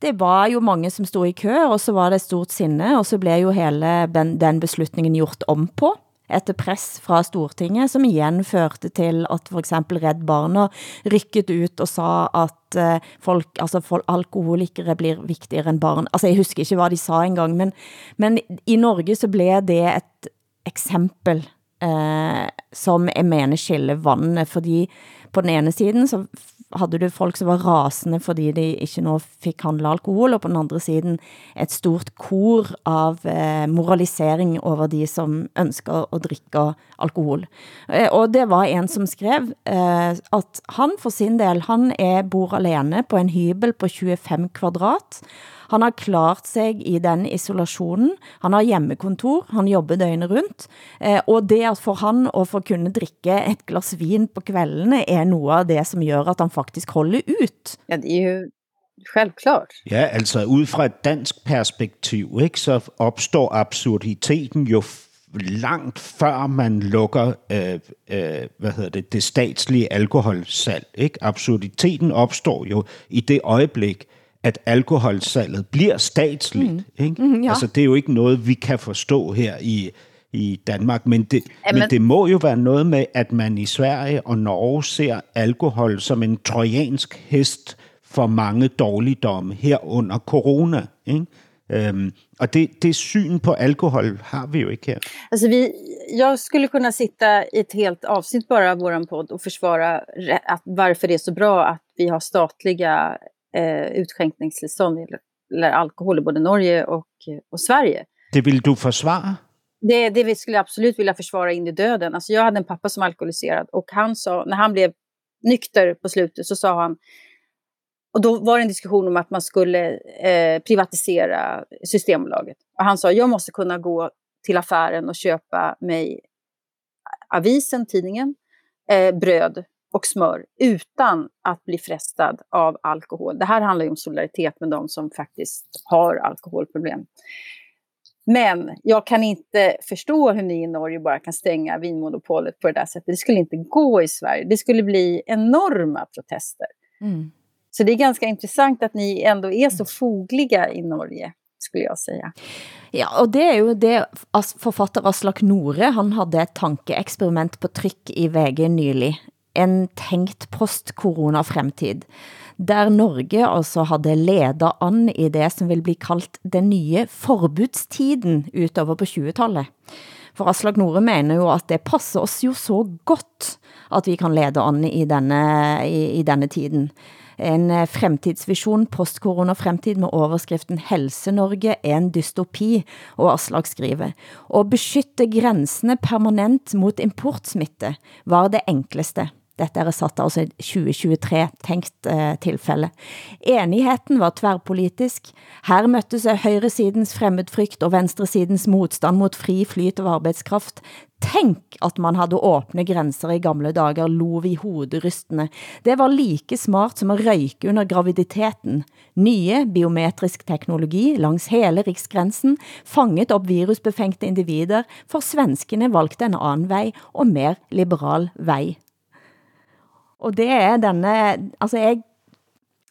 Det var ju många som stod i kö och så var det stort sinne och så blev ju hela den, den beslutningen gjort om på efter press fra Stortinget, som igen førte til at for eksempel Red Barna rykket ut og sa at eh, folk, altså folk, alkoholikere blir viktigare end barn. Altså jeg husker ikke hvad de sa engang, men, men i Norge så blev det et eksempel eh, som jeg mener skiller vandet, fordi på den ene siden så hade du folk som var rasende, fordi de ikke nå fik handle alkohol, og på den andre siden et stort kor av eh, moralisering over de som ønsker at drikke alkohol. Eh, og det var en som skrev eh, at han for sin del, han er bor alene på en hybel på 25 kvadrat, han har klart sig i den isolationen. Han har hjemmekontor, han jobber døgnet rundt. Eh, og det at for han at få kunne drikke et glas vin på kvällene er noget av det som gør at han faktisk holder ut. Ja, det er jo Självklart. Ja, altså ud fra et dansk perspektiv, ikke, så opstår absurditeten jo langt før man lukker øh, øh, hvad hedder det, det statslige alkoholsalg. Ikke? Absurditeten opstår jo i det øjeblik, at alkoholsalget bliver statsligt. Mm. Ikke? Mm, ja. Altså, det er jo ikke noget, vi kan forstå her i, i Danmark, men det, Jamen. men det må jo være noget med, at man i Sverige og Norge ser alkohol som en trojansk hest for mange dårligdomme herunder corona. Ikke? Um, och det, det syn på alkohol har vi ju inte här. Alltså vi, jag skulle kunna sitta i ett helt avsnitt bara av vår podd och försvara att varför det är så bra att vi har statliga eh, utskänkningstillstånd eller alkohol i både Norge och, och Sverige. Det vill du försvara? Det, det skulle jag absolut vilja försvara in i döden. Alltså jag hade en pappa som var alkoholiserad och han sa, när han blev nykter på slutet så sa han, och då var det en diskussion om att man skulle eh, privatisera Systembolaget. Och han sa, jag måste kunna gå till affären och köpa mig avisen, tidningen, eh, bröd och smör utan att bli frestad av alkohol. Det här handlar ju om solidaritet med de som faktiskt har alkoholproblem. Men jag kan inte förstå hur ni i Norge bara kan stänga vinmonopolet på det där sättet. Det skulle inte gå i Sverige. Det skulle bli enorma protester. Mm. Så det är ganska intressant att ni ändå är så fogliga i Norge. skulle jag säga. Ja, och det är ju det författare Aslak Nore, han hade ett tankeexperiment på tryck i VG nylig. En tänkt post-corona-fremtid där Norge alltså hade ledat an i det som vill bli kallt den nya förbudstiden utöver på 20-talet. För Aslak Nore menar ju att det passar oss ju så gott att vi kan leda an i denna, i, i denna tiden. En fremtidsvision, post-corona-fremtid med överskriften Helse-Norge är en dystopi, och Aslak skriver, Att beskytte gränserna permanent mot importsmitte var det enklaste. Dette er satt altså 2023 tænkt eh, tilfælde. Enigheten var tvärpolitisk. Her möttes højresidens fremmedfrygt og venstresidens modstand mot fri flyt av arbetskraft. Tænk at man havde åbne grænser i gamle dager, lov i hoderystende. Det var like smart som at røyke under graviditeten. Nye biometrisk teknologi langs hele riksgrænsen fanget op virusbefængte individer, for svenskene valgte en anden vej og mer liberal vej. Og det er denne, altså jeg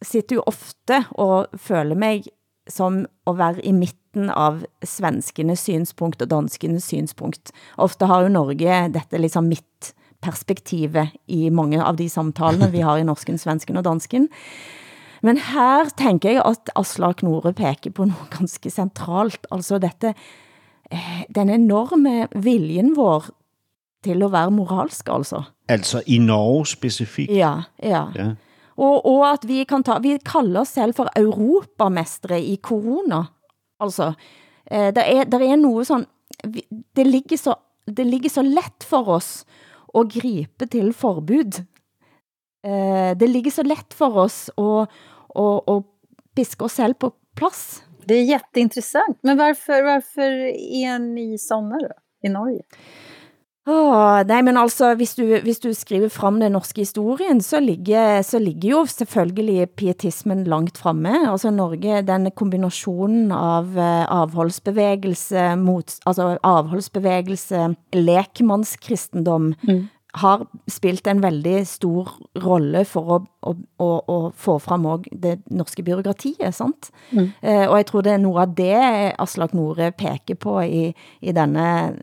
sitter jo ofte og føler mig som at være i midten av svenskenes synspunkt og danskenes synspunkt. Ofte har jo Norge dette liksom mittperspektivet i mange av de samtalene vi har i norsken, svensken og dansken. Men her tænker jeg at Aslak Nore peker på noget ganske centralt, altså dette, eh, den enorme viljen vår til at være moralsk, altså. Altså i Norge specifikt? Ja, ja. ja. Og, og at vi kan ta, vi kalder os selv for europamestre i corona. Altså, eh, der, er, der er noget sådan, det ligger så, det ligger så let for os at gripe til forbud. Eh, det ligger så let for os at, at, at piske os selv på plads. Det är jätteintressant. Men varför, varför är ni sådana då, i Norge? Åh, nej, men altså, hvis du, hvis du skriver frem den norske historien, så ligger, så ligger jo selvfølgelig pietismen langt fremme. Altså Norge, den kombinationen av uh, avholdsbevægelse, mot, altså avholdsbevægelse, lekmannskristendom, mm. har spilt en veldig stor rolle for at, at, at, at få frem også det norske byråkratiet, sant? Mm. Uh, og jeg tror det er noget af det Aslak Nore peker på i, i denne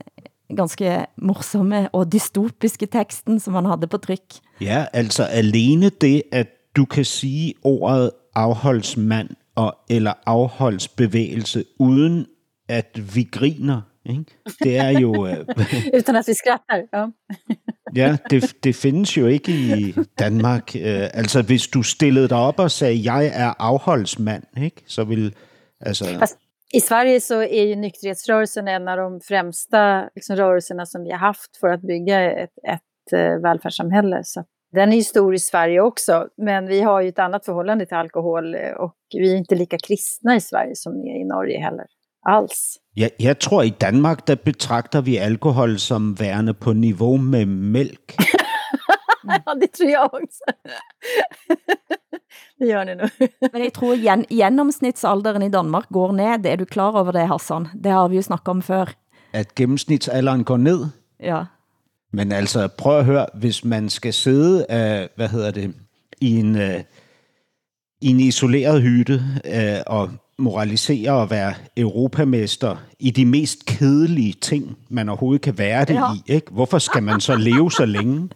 ganske morsomme og dystopiske teksten, som han havde på tryk. Ja, altså alene det, at du kan sige ordet afholdsmand og, eller afholdsbevægelse, uden at vi griner, ikke? det er jo... Øh, Utan at vi skrattar, ja. ja, det, det findes jo ikke i Danmark. Øh, altså, hvis du stillede dig op og sagde, jeg er afholdsmand, ikke? så vil... Altså, Fast i Sverige så är ju nykterhetsrörelsen en av de främsta liksom, rörelserna som vi har haft för att bygga ett, ett uh, välfärdssamhälle. Så den är ju stor i Sverige också, men vi har ju ett annat förhållande till alkohol eh, och vi är inte lika kristna i Sverige som ni är i Norge heller. Alls. Jeg, jeg tror, i Danmark, der betragter vi alkohol som værende på niveau med mælk. ja, det tror jag också. det gör ni nu. Men jeg tror gen gennemsnitsalderen i Danmark går ned. Er du klar over det, Hassan? Det har vi jo snakket om før. At gennemsnitsalderen går ned? Ja. Men altså, prøv at høre, hvis man skal sidde, uh, hvad hedder det, i en, uh, i en isoleret hytte uh, og moralisere og være europamester i de mest kedelige ting, man overhovedet kan være det ja. i. Ikke? Hvorfor skal man så leve så længe?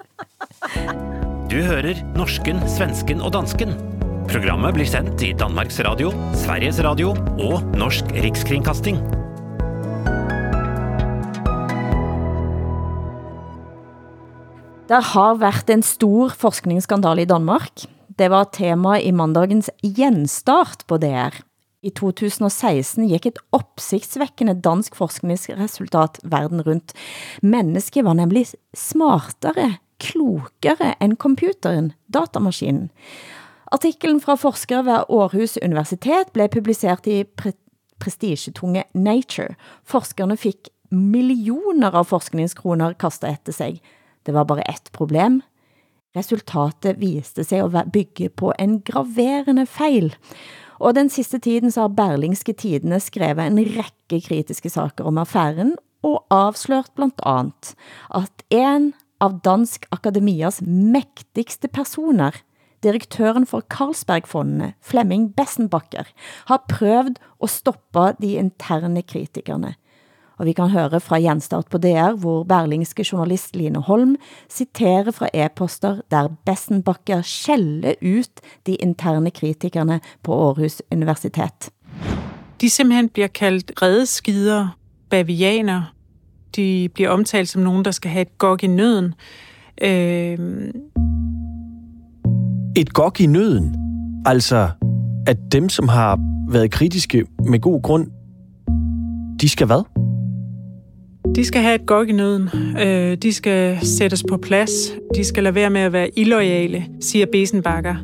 Du hører norsken, svensken og dansken. Programmet blir sendt i Danmarks Radio, Sveriges Radio og Norsk Rikskringkasting. Det har været en stor forskningsskandal i Danmark. Det var tema i mandagens genstart på DR. I 2016 gik et opsigtsvækkende dansk forskningsresultat verden rundt. Mennesket var nemlig smartere, klokere end computeren, datamaskinen. Artikkelen fra forskere ved Århus Universitet ble publisert i pre prestisjetunge Nature. Forskerne fikk millioner av forskningskroner kastet efter sig. Det var bare ett problem. Resultatet viste sig å bygge på en graverende feil. Og den siste tiden så har Berlingske Tidene skrevet en rekke kritiske saker om affæren, og avslørt blant annet at en av Dansk Akademias mektigste personer, direktören for Carlsbergfondene, Flemming Bessenbakker, har prøvd å stoppe de interne kritikerne. Og vi kan høre fra Gjenstart på DR, hvor berlingske journalist Line Holm citerer fra e-poster, der Bessenbakker skjeller ut de interne kritikerne på Aarhus Universitet. De simpelthen bliver kaldt redeskider, bavianer. De bliver omtalt som nogen, der skal have et gok i nøden. Øh... Et gok i nøden? Altså, at dem, som har været kritiske med god grund, de skal hvad? De skal have et gok i nøden. Øh, de skal sættes på plads. De skal lade være med at være illoyale, siger Besenbakker.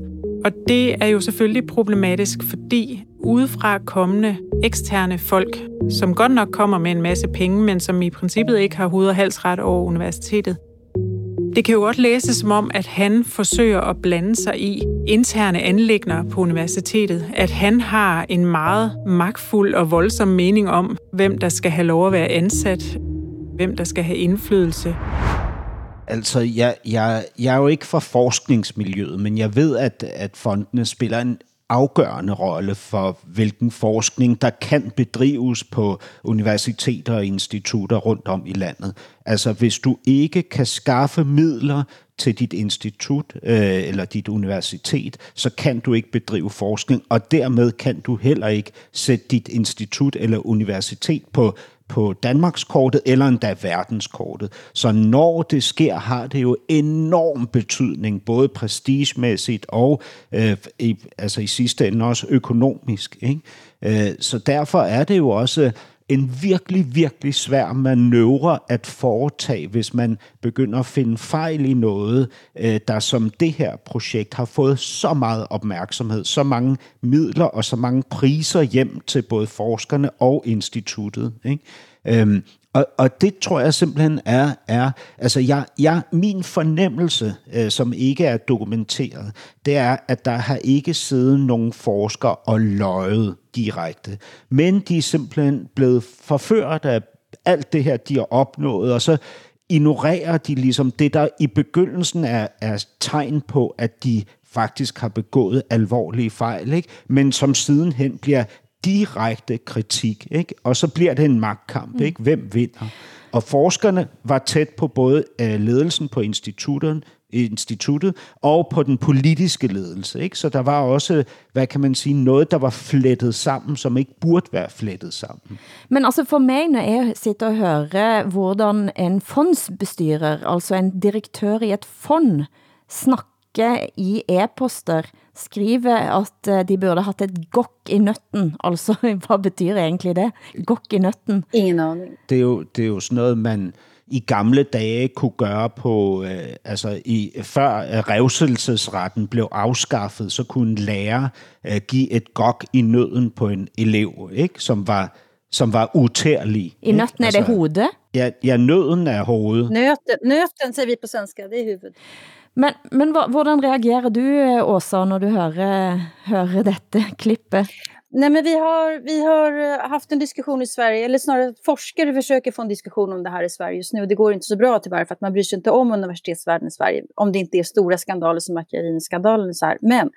Og det er jo selvfølgelig problematisk, fordi udefra kommende eksterne folk, som godt nok kommer med en masse penge, men som i princippet ikke har hoved- og halsret over universitetet, det kan jo godt læses som om, at han forsøger at blande sig i interne anlægner på universitetet. At han har en meget magtfuld og voldsom mening om, hvem der skal have lov at være ansat, hvem der skal have indflydelse. Altså, jeg, jeg, jeg er jo ikke fra forskningsmiljøet, men jeg ved, at, at fondene spiller en afgørende rolle for, hvilken forskning, der kan bedrives på universiteter og institutter rundt om i landet. Altså, hvis du ikke kan skaffe midler til dit institut øh, eller dit universitet, så kan du ikke bedrive forskning, og dermed kan du heller ikke sætte dit institut eller universitet på på Danmarkskortet eller endda verdenskortet. Så når det sker, har det jo enorm betydning, både prestigemæssigt og øh, i, altså i sidste ende også økonomisk. Ikke? Øh, så derfor er det jo også en virkelig, virkelig svær manøvre at foretage, hvis man begynder at finde fejl i noget, øh, der som det her projekt har fået så meget opmærksomhed, så mange midler og så mange priser hjem til både forskerne og instituttet. Ikke? Øhm, og, og det tror jeg simpelthen er, er altså jeg, jeg, min fornemmelse, øh, som ikke er dokumenteret, det er, at der har ikke siddet nogen forskere og løjet direkte. Men de er simpelthen blevet forført af alt det her, de har opnået, og så ignorerer de ligesom det, der i begyndelsen er, er tegn på, at de faktisk har begået alvorlige fejl, ikke? men som sidenhen bliver direkte kritik, ikke? og så bliver det en magtkamp. Mm. Ikke? Hvem vinder? Og forskerne var tæt på både øh, ledelsen på institutterne, instituttet og på den politiske ledelse. Ikke? Så der var også, hvad kan man sige, noget, der var flettet sammen, som ikke burde være flettet sammen. Men altså for mig, når jeg sitter og hører, hvordan en fondsbestyrer, altså en direktør i et fond, snakker i e-poster, skriver at eh, de burde haft et gok i nøtten. Altså, hvad betyder egentlig det? Gok i nøtten? Ingen aning. Det er jo, det er jo sådan noget, man i gamle dage kunne gøre på, øh, altså i, før øh, revselsesretten blev afskaffet, så kunne en lærer øh, give et gok i nøden på en elev, ikke? som var som var utærlig. I nøtten er det hovedet? Ja, ja, nøden er hovedet. Nöten, nöten säger vi på svenska, det är huvudet. Men, men hur reagerar du, Åsa, när du hör, hör detta klippet? Nej, men vi, har, vi har eh, haft en diskussion i Sverige, eller snarare forskare försöker få en diskussion om det här i Sverige just nu. Det går inte så bra tyvärr, för att man bryr sig inte om universitetsvärlden i Sverige, om det inte är stora skandaler som Macchiarini-skandalen. Men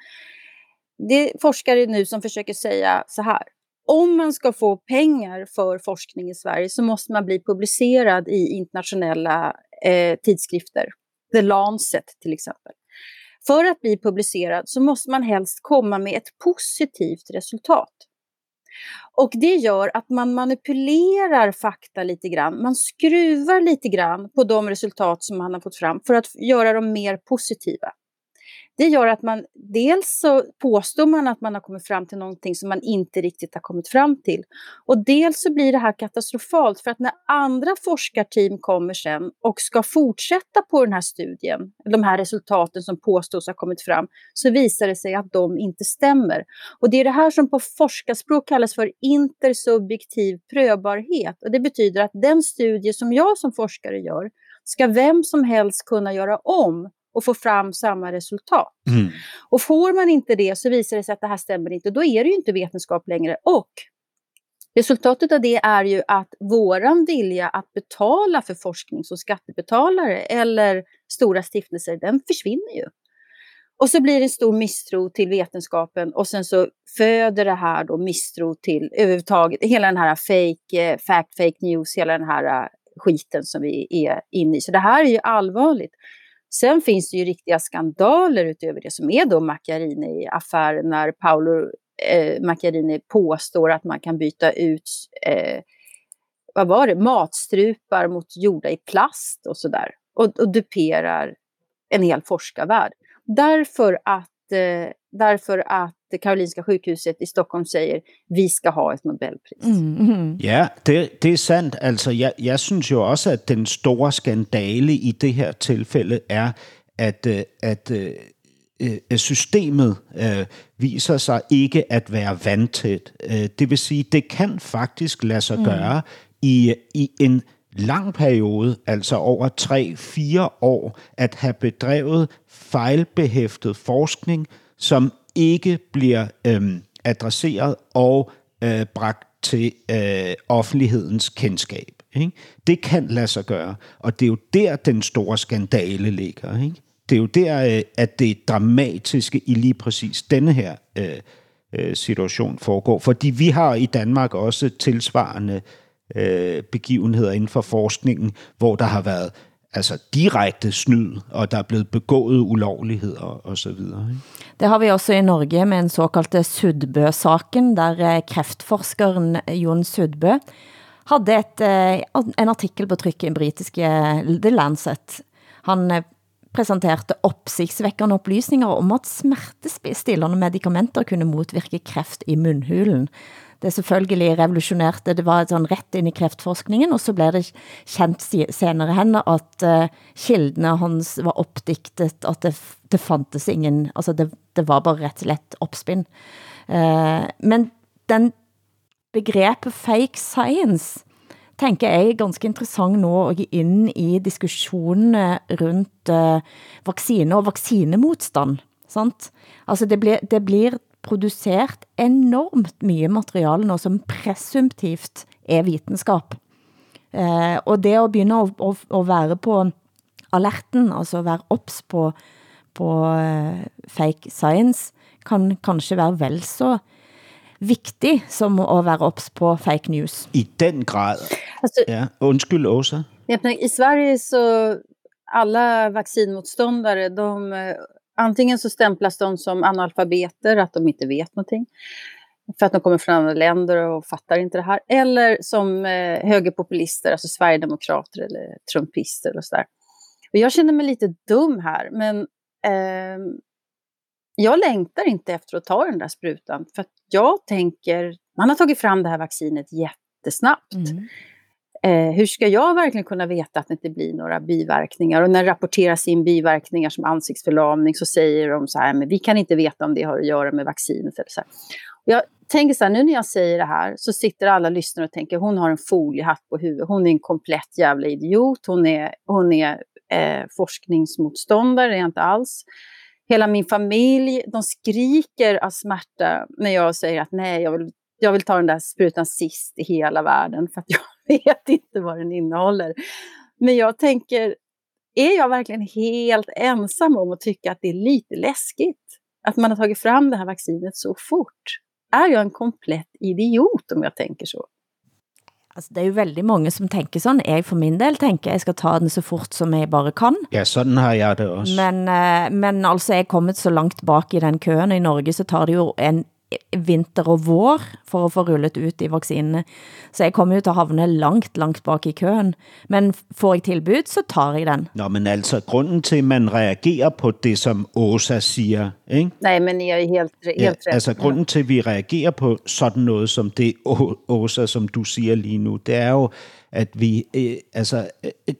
det är forskare nu som försöker säga så här. Om man ska få pengar för forskning i Sverige så måste man bli publicerad i internationella eh, tidskrifter. The Lancet till exempel. För att bli publicerad så måste man helst komma med ett positivt resultat. Och det gör att man manipulerar fakta lite grann. Man skruvar lite grann på de resultat som man har fått fram för att göra dem mer positiva. Det gör att man dels så påstår man att man har kommit fram till någonting som man inte riktigt har kommit fram till. Och dels så blir det här katastrofalt för att när andra forskarteam kommer sen och ska fortsätta på den här studien, de här resultaten som påstås ha kommit fram, så visar det sig att de inte stämmer. Och det är det här som på forskarspråk kallas för intersubjektiv prövbarhet. Och det betyder att den studie som jag som forskare gör ska vem som helst kunna göra om och få fram samma resultat. Mm. Och får man inte det så visar det sig att det här stämmer inte. Då är det ju inte vetenskap längre. Och resultatet av det är ju att våran vilja att betala för forskning som skattebetalare eller stora stiftelser, den försvinner ju. Och så blir det en stor misstro till vetenskapen och sen så föder det här då misstro till överhuvudtaget hela den här fake, eh, fact, fake news, hela den här uh, skiten som vi är inne i. Så det här är ju allvarligt. Sen finns det ju riktiga skandaler utöver det som är då Macchiarini-affären när Paolo eh, Macchiarini påstår att man kan byta ut eh, vad var det, matstrupar mot gjorda i plast och sådär. Och, och duperar en hel forskarvärld. Därför att, eh, därför att Karolinska sjukhuset i Stockholm säger vi ska ha ett Nobelpris. Mm, mm. Ja, det, det är sant. Altså, jeg, jeg synes jo også, at den store skandale i det her tilfælde er, at, øh, at øh, systemet øh, viser sig ikke at være vandtæt. Det vil sige, det kan faktisk lade sig mm. gøre i, i en lang periode, altså over 3-4 år, at have bedrevet fejlbehæftet forskning, som ikke bliver øh, adresseret og øh, bragt til øh, offentlighedens kendskab. Ikke? Det kan lade sig gøre, og det er jo der, den store skandale ligger. Ikke? Det er jo der, øh, at det dramatiske i lige præcis denne her øh, øh, situation foregår. Fordi vi har i Danmark også tilsvarende øh, begivenheder inden for forskningen, hvor der har været altså direkte snyd, og der er blevet begået ulovligheder og så videre. Det har vi også i Norge med en såkaldte Sudbø-saken, der eh, kræftforskeren eh, Jon Sudbø havde et, eh, en artikel på tryk i britiske The Lancet. Han eh, præsenterede opsigtsvækkende oplysninger om at smertestillende medicamenter kunne modvirke kræft i mundhulen det selvfølgelig revolusjonerte. det var sånn rett inn i kreftforskningen, og så blev det kjent senere hen, at uh, kildene hans var oppdiktet, at det, det fantes ingen, altså det, det var bare rett og slett oppspinn. Uh, men den begrebet fake science, tænker jeg er ganske interessant nå at gå ind i diskussionene rundt eh, uh, vaccine og vaccinemotstand. Sant? Altså det blir, det blir produceret enormt mye materiale nå som presumptivt er vitenskap. Eh, og det at begynde at, at, at være på alerten, altså være ops på, på uh, fake science, kan kanskje være vel så vigtig som at være ops på fake news. I den grad. Alltså, ja, undskyld Åsa. I Sverige så alla vaccinmotståndare, de antingen så stämplas de som analfabeter, att de inte vet någonting. För att de kommer från andra länder och fattar inte det här. Eller som eh, högerpopulister, alltså sverigedemokrater eller trumpister och sådär. Och jag känner mig lite dum här, men eh, jag längtar inte efter att ta den där sprutan. För att jag tänker, man har tagit fram det här vaccinet jättesnabbt. Mm. Eh, hur ska jag verkligen kunna veta att det inte blir några biverkningar? Och när det rapporteras in biverkningar som ansiktsförlamning så säger de så här, men vi kan inte veta om det har att göra med vaccinet. Eller så här. Jag tänker så här, nu när jag säger det här så sitter alla lyssnare och tänker, hon har en foliehatt på huvudet, hon är en komplett jävla idiot, hon är, hon är eh, forskningsmotståndare, det är jag inte alls. Hela min familj, de skriker av smärta när jag säger att nej, jag vill, jag vill ta den där sprutan sist i hela världen för att jag vet inte vad den innehåller. Men jag tänker, är jag verkligen helt ensam om att tycka att det är lite läskigt? Att man har tagit fram det här vaccinet så fort? Är jag en komplett idiot om jag tänker så? Altså, det er jo veldig mange som tænker sådan. Jeg for min del tænker, jeg skal ta den så fort som jeg bare kan. Ja, sådan har jeg det også. Men, uh, men altså, jeg er kommet så langt bak i den køen. I Norge så tar det jo en vinter og vår for at få rullet ut i vaccinene. Så jeg kommer jo til at havne langt, langt bak i køen. Men får jeg tilbud, så tar jeg den. Nå, men altså, grunden til, at man reagerer på det, som Åsa siger, ikke? Nej, men jeg er helt, helt ja, ret. Altså, grunden til, at vi reagerer på sådan noget som det, Åsa, som du siger lige nu, det er jo, at vi, øh, altså, øh,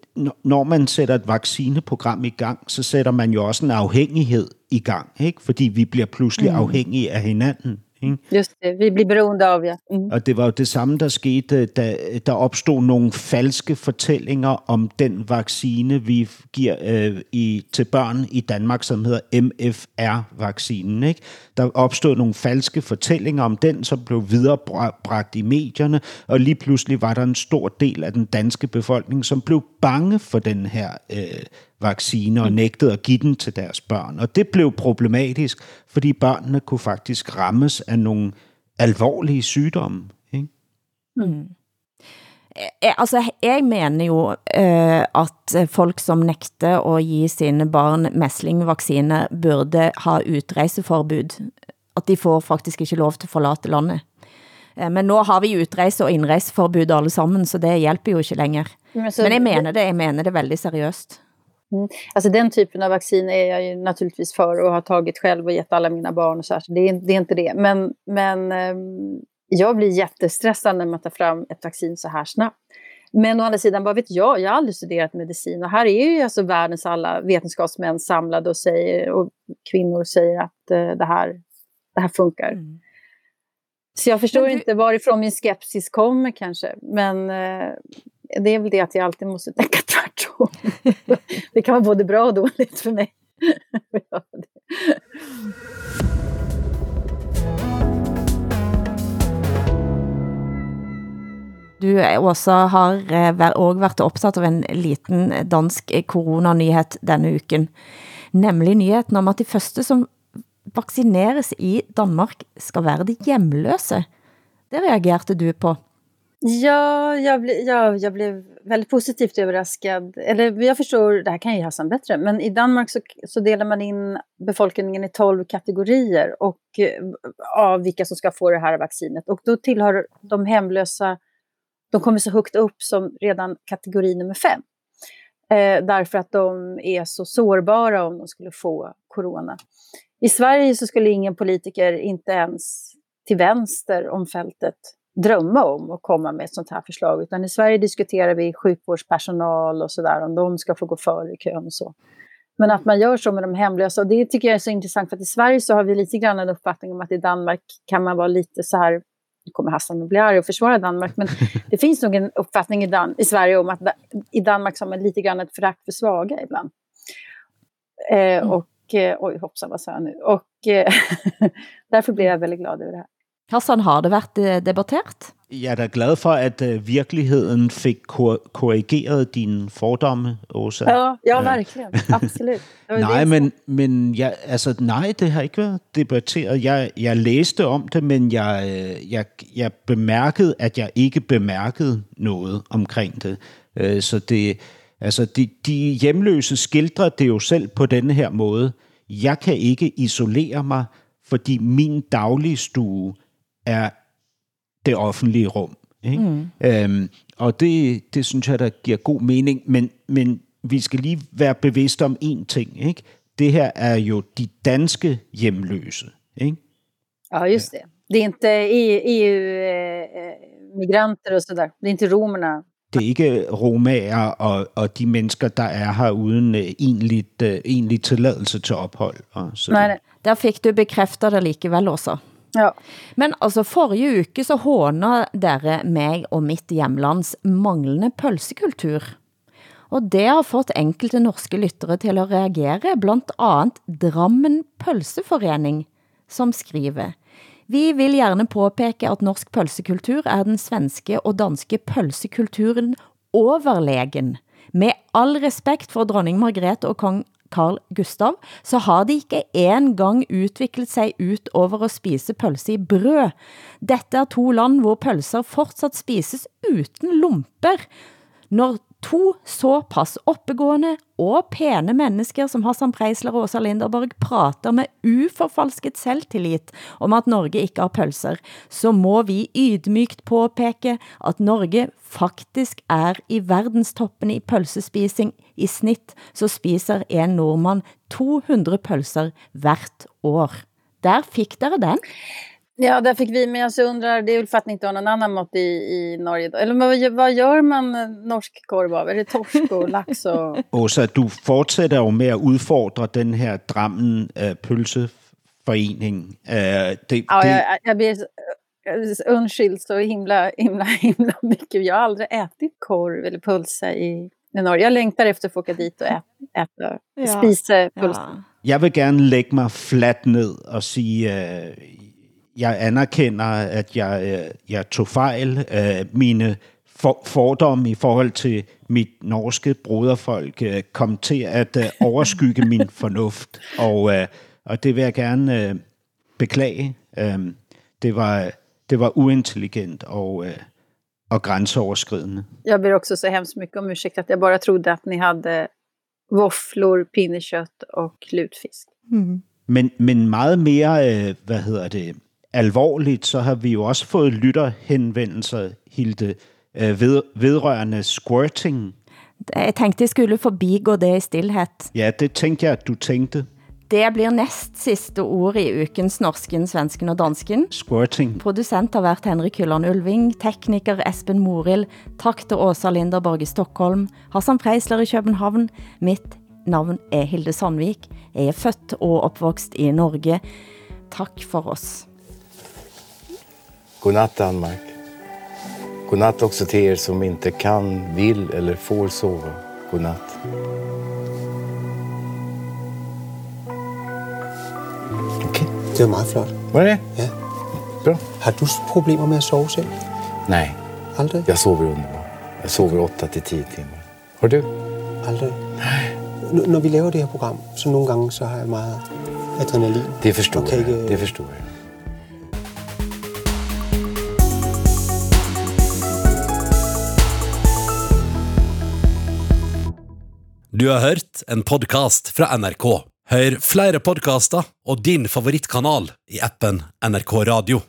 når man sætter et vaccineprogram i gang, så sætter man jo også en afhængighed i gang, ikke? fordi vi bliver pludselig mm. afhængige af hinanden. Ikke? Just det, vi bliver beroende af jer. Mm. Og det var jo det samme, der skete, da der opstod nogle falske fortællinger om den vaccine, vi giver øh, i, til børn i Danmark, som hedder MFR-vaccinen. Ikke? Der opstod nogle falske fortællinger om den, som blev viderebragt i medierne, og lige pludselig var der en stor del af den danske befolkning, som blev bange for den her øh, vaccine og nægtede at give den til deres børn. Og det blev problematisk, fordi børnene kunne faktisk rammes af nogle alvorlige sygdomme. Ikke? Mm. Jeg, altså, jeg mener jo uh, at folk som nægter at give sine barn messlingvaccine burde ha utreiseforbud. At de får faktisk ikke lov til at forlate landet. Uh, men nu har vi utreise- og indreiseforbud alle sammen, så det hjælper jo ikke længere. Men, så, men jeg mener det, jeg mener det väldigt seriöst. Mm. Alltså den typen av vaccin är jag ju naturligtvis för och har tagit själv och gett alla mina barn och så här, så det är, det är inte det. Men, men um, jag blir jättestressad när man tar fram ett vaccin så här snabbt. Men å andra sidan, vad vet jag? Jag har aldrig studerat medicin och här är ju alltså världens alla vetenskapsmän samlade och säger och kvinnor säger att uh, det, här, det här funkar. Mm. Så jag förstår du... inte varifrån min skepsis kommer kanske. Men uh, det är väl det att jag alltid måste tänka tvärtom. det kan vara både bra och dåligt för mig. Du Åsa, har eh, också varit upptagen av en liten dansk eh, coronanyhet denna uken, Nämligen nyheten om att de första som vaccineras i Danmark ska vara de hemlösa. Det reagerade du på. Ja, jag, ble, ja, jag blev väldigt positivt överraskad. Eller jag förstår, det här kan ju Hassan bättre, men i Danmark så, så delar man in befolkningen i 12 kategorier och, eh, av vilka som ska få det här vaccinet. Och då tillhör de hemlösa, de kommer så högt upp som redan kategori nummer fem. Eh, därför att de är så sårbara om de skulle få corona. I Sverige så skulle ingen politiker, inte ens till vänster om fältet, drömma om att komma med ett sånt här förslag. Utan i Sverige diskuterar vi sjukvårdspersonal och sådär, om de ska få gå före i kön och så. Men att man gör så med de hemlösa, och det tycker jag är så intressant, för att i Sverige så har vi lite grann en uppfattning om att i Danmark kan man vara lite så här, nu kommer Hassan att bli arg och försvara Danmark, men det finns nog en uppfattning i, Dan i Sverige om att i Danmark så har man lite grann ett förakt för svaga ibland. Eh, mm. och, eh, oj hoppsan vad sa jag nu? Och eh, därför blir jag väldigt glad över det här. Hassan, har det været øh, debatteret? Jeg er da glad for, at uh, virkeligheden fik kor- korrigeret dine fordomme, Åsa. Ja, ja verkligen. Absolut. nej, men, men jeg, altså, nej, det har ikke været debatteret. Jeg, jeg læste om det, men jeg, øh, jeg, jeg bemærkede, at jeg ikke bemærkede noget omkring det. Så det, altså, de, de hjemløse skildrer det jo selv på denne her måde. Jeg kan ikke isolere mig, fordi min dagligstue er det offentlige rum. Ikke? Mm. Øhm, og det, det synes jeg, der giver god mening, men, men vi skal lige være bevidste om én ting. Ikke? Det her er jo de danske hjemløse. Ikke? Ja, just det. Det är inte EU-migranter e och sådär. Det är inte romerna. Det er ikke romager og, og de mennesker, der er her uden uh, egentligt, uh, egentlig tilladelse til ophold. Og så. Nej. Der fik du bekræftet det likevel også. Ja. Men altså, forrige uke så håna dere meg og mitt hjemlands manglende pølsekultur. Og det har fått enkelte norske lyttere til at reagere, blandt andet Drammen Pølseforening, som skriver Vi vil gärna påpeke at norsk pølsekultur er den svenske og danske pølsekulturen overlegen. Med all respekt for dronning Margrethe og kong Carl Gustav, så har de ikke en gang utviklet sig ut over at spise pølse i brød. Dette er to land, hvor pølser fortsat spises uten lumper. Når to såpass oppegående og pene mennesker som Hassan Preisler og Åsa Linderborg prater med uforfalsket selvtillit om at Norge ikke har pølser, så må vi ydmykt påpeke at Norge faktisk er i verdenstoppen i pølsespising. I snitt så spiser en nordmann 200 pølser hvert år. Der fikk dere den. Ja, där fick vi, men jag undrar, det är väl för att ni inte har någon annan mat i, i Norge. Då. Eller vad, vad gör man norsk korv av? Är det torsk och lax? Och... Åsa, du fortsætter jo med at udfordre den her Drammen uh, pølseforening. Uh, det, ja, det... Jag, jag blir undskyld så himla, himla, himla mycket. Jag har aldrig ätit korv eller pölse i, i Norge. Jag längtar efter att få åka dit och äta, äta ja. spise pølse. Ja. Jeg vil gerne lægge mig fladt ned og sige, uh, jeg anerkender, at jeg, øh, jeg tog fejl. Øh, mine for, fordom i forhold til mit norske broderfolk øh, kom til at øh, overskygge min fornuft, og, øh, og det vil jeg gerne øh, beklage. Øh, det, var, det var uintelligent og, øh, och gränsöverskridande. Jag ber också så hemskt mycket om ursäkt att jag bara trodde att ni hade våfflor, pinnekött och lutfisk. Mm. Men, men meget mere, øh, hvad hedder det, alvorligt, så har vi jo også fået lytterhenvendelser, Hilde, øh, ved, vedrørende squirting. Jeg tænkte, jeg skulle forbigå det i stillhet. Ja, det tænkte jeg, at du tænkte. Det blir næst sidste ord i ukens norsken, svensken og dansken. Squirting. Producent har været Henrik Hylland Ulving, tekniker Esben Moril, tak til Åsa Linderborg i Stockholm, Hassan Preisler i København. Mitt navn er Hilde Sandvik. Jeg er født og opvokset i Norge. Tak for oss. Godnatt Danmark. Godnatt också till er som inte kan, vill eller får sova. Godnatt. Det var meget flot. Var det Ja. Bra. Har du problemer med at sove selv? Nej, Aldrig? jag sover underbart. Jag sover 8 till 10 timmar. Har du? Aldrig? N- når vi laver det her program, så nogle gange så har jeg meget adrenalin. Det förstår jag. ikke- Det förstår jag. Du har hørt en podcast fra NRK. Hør flere podcaster og din favorittkanal i appen NRK Radio.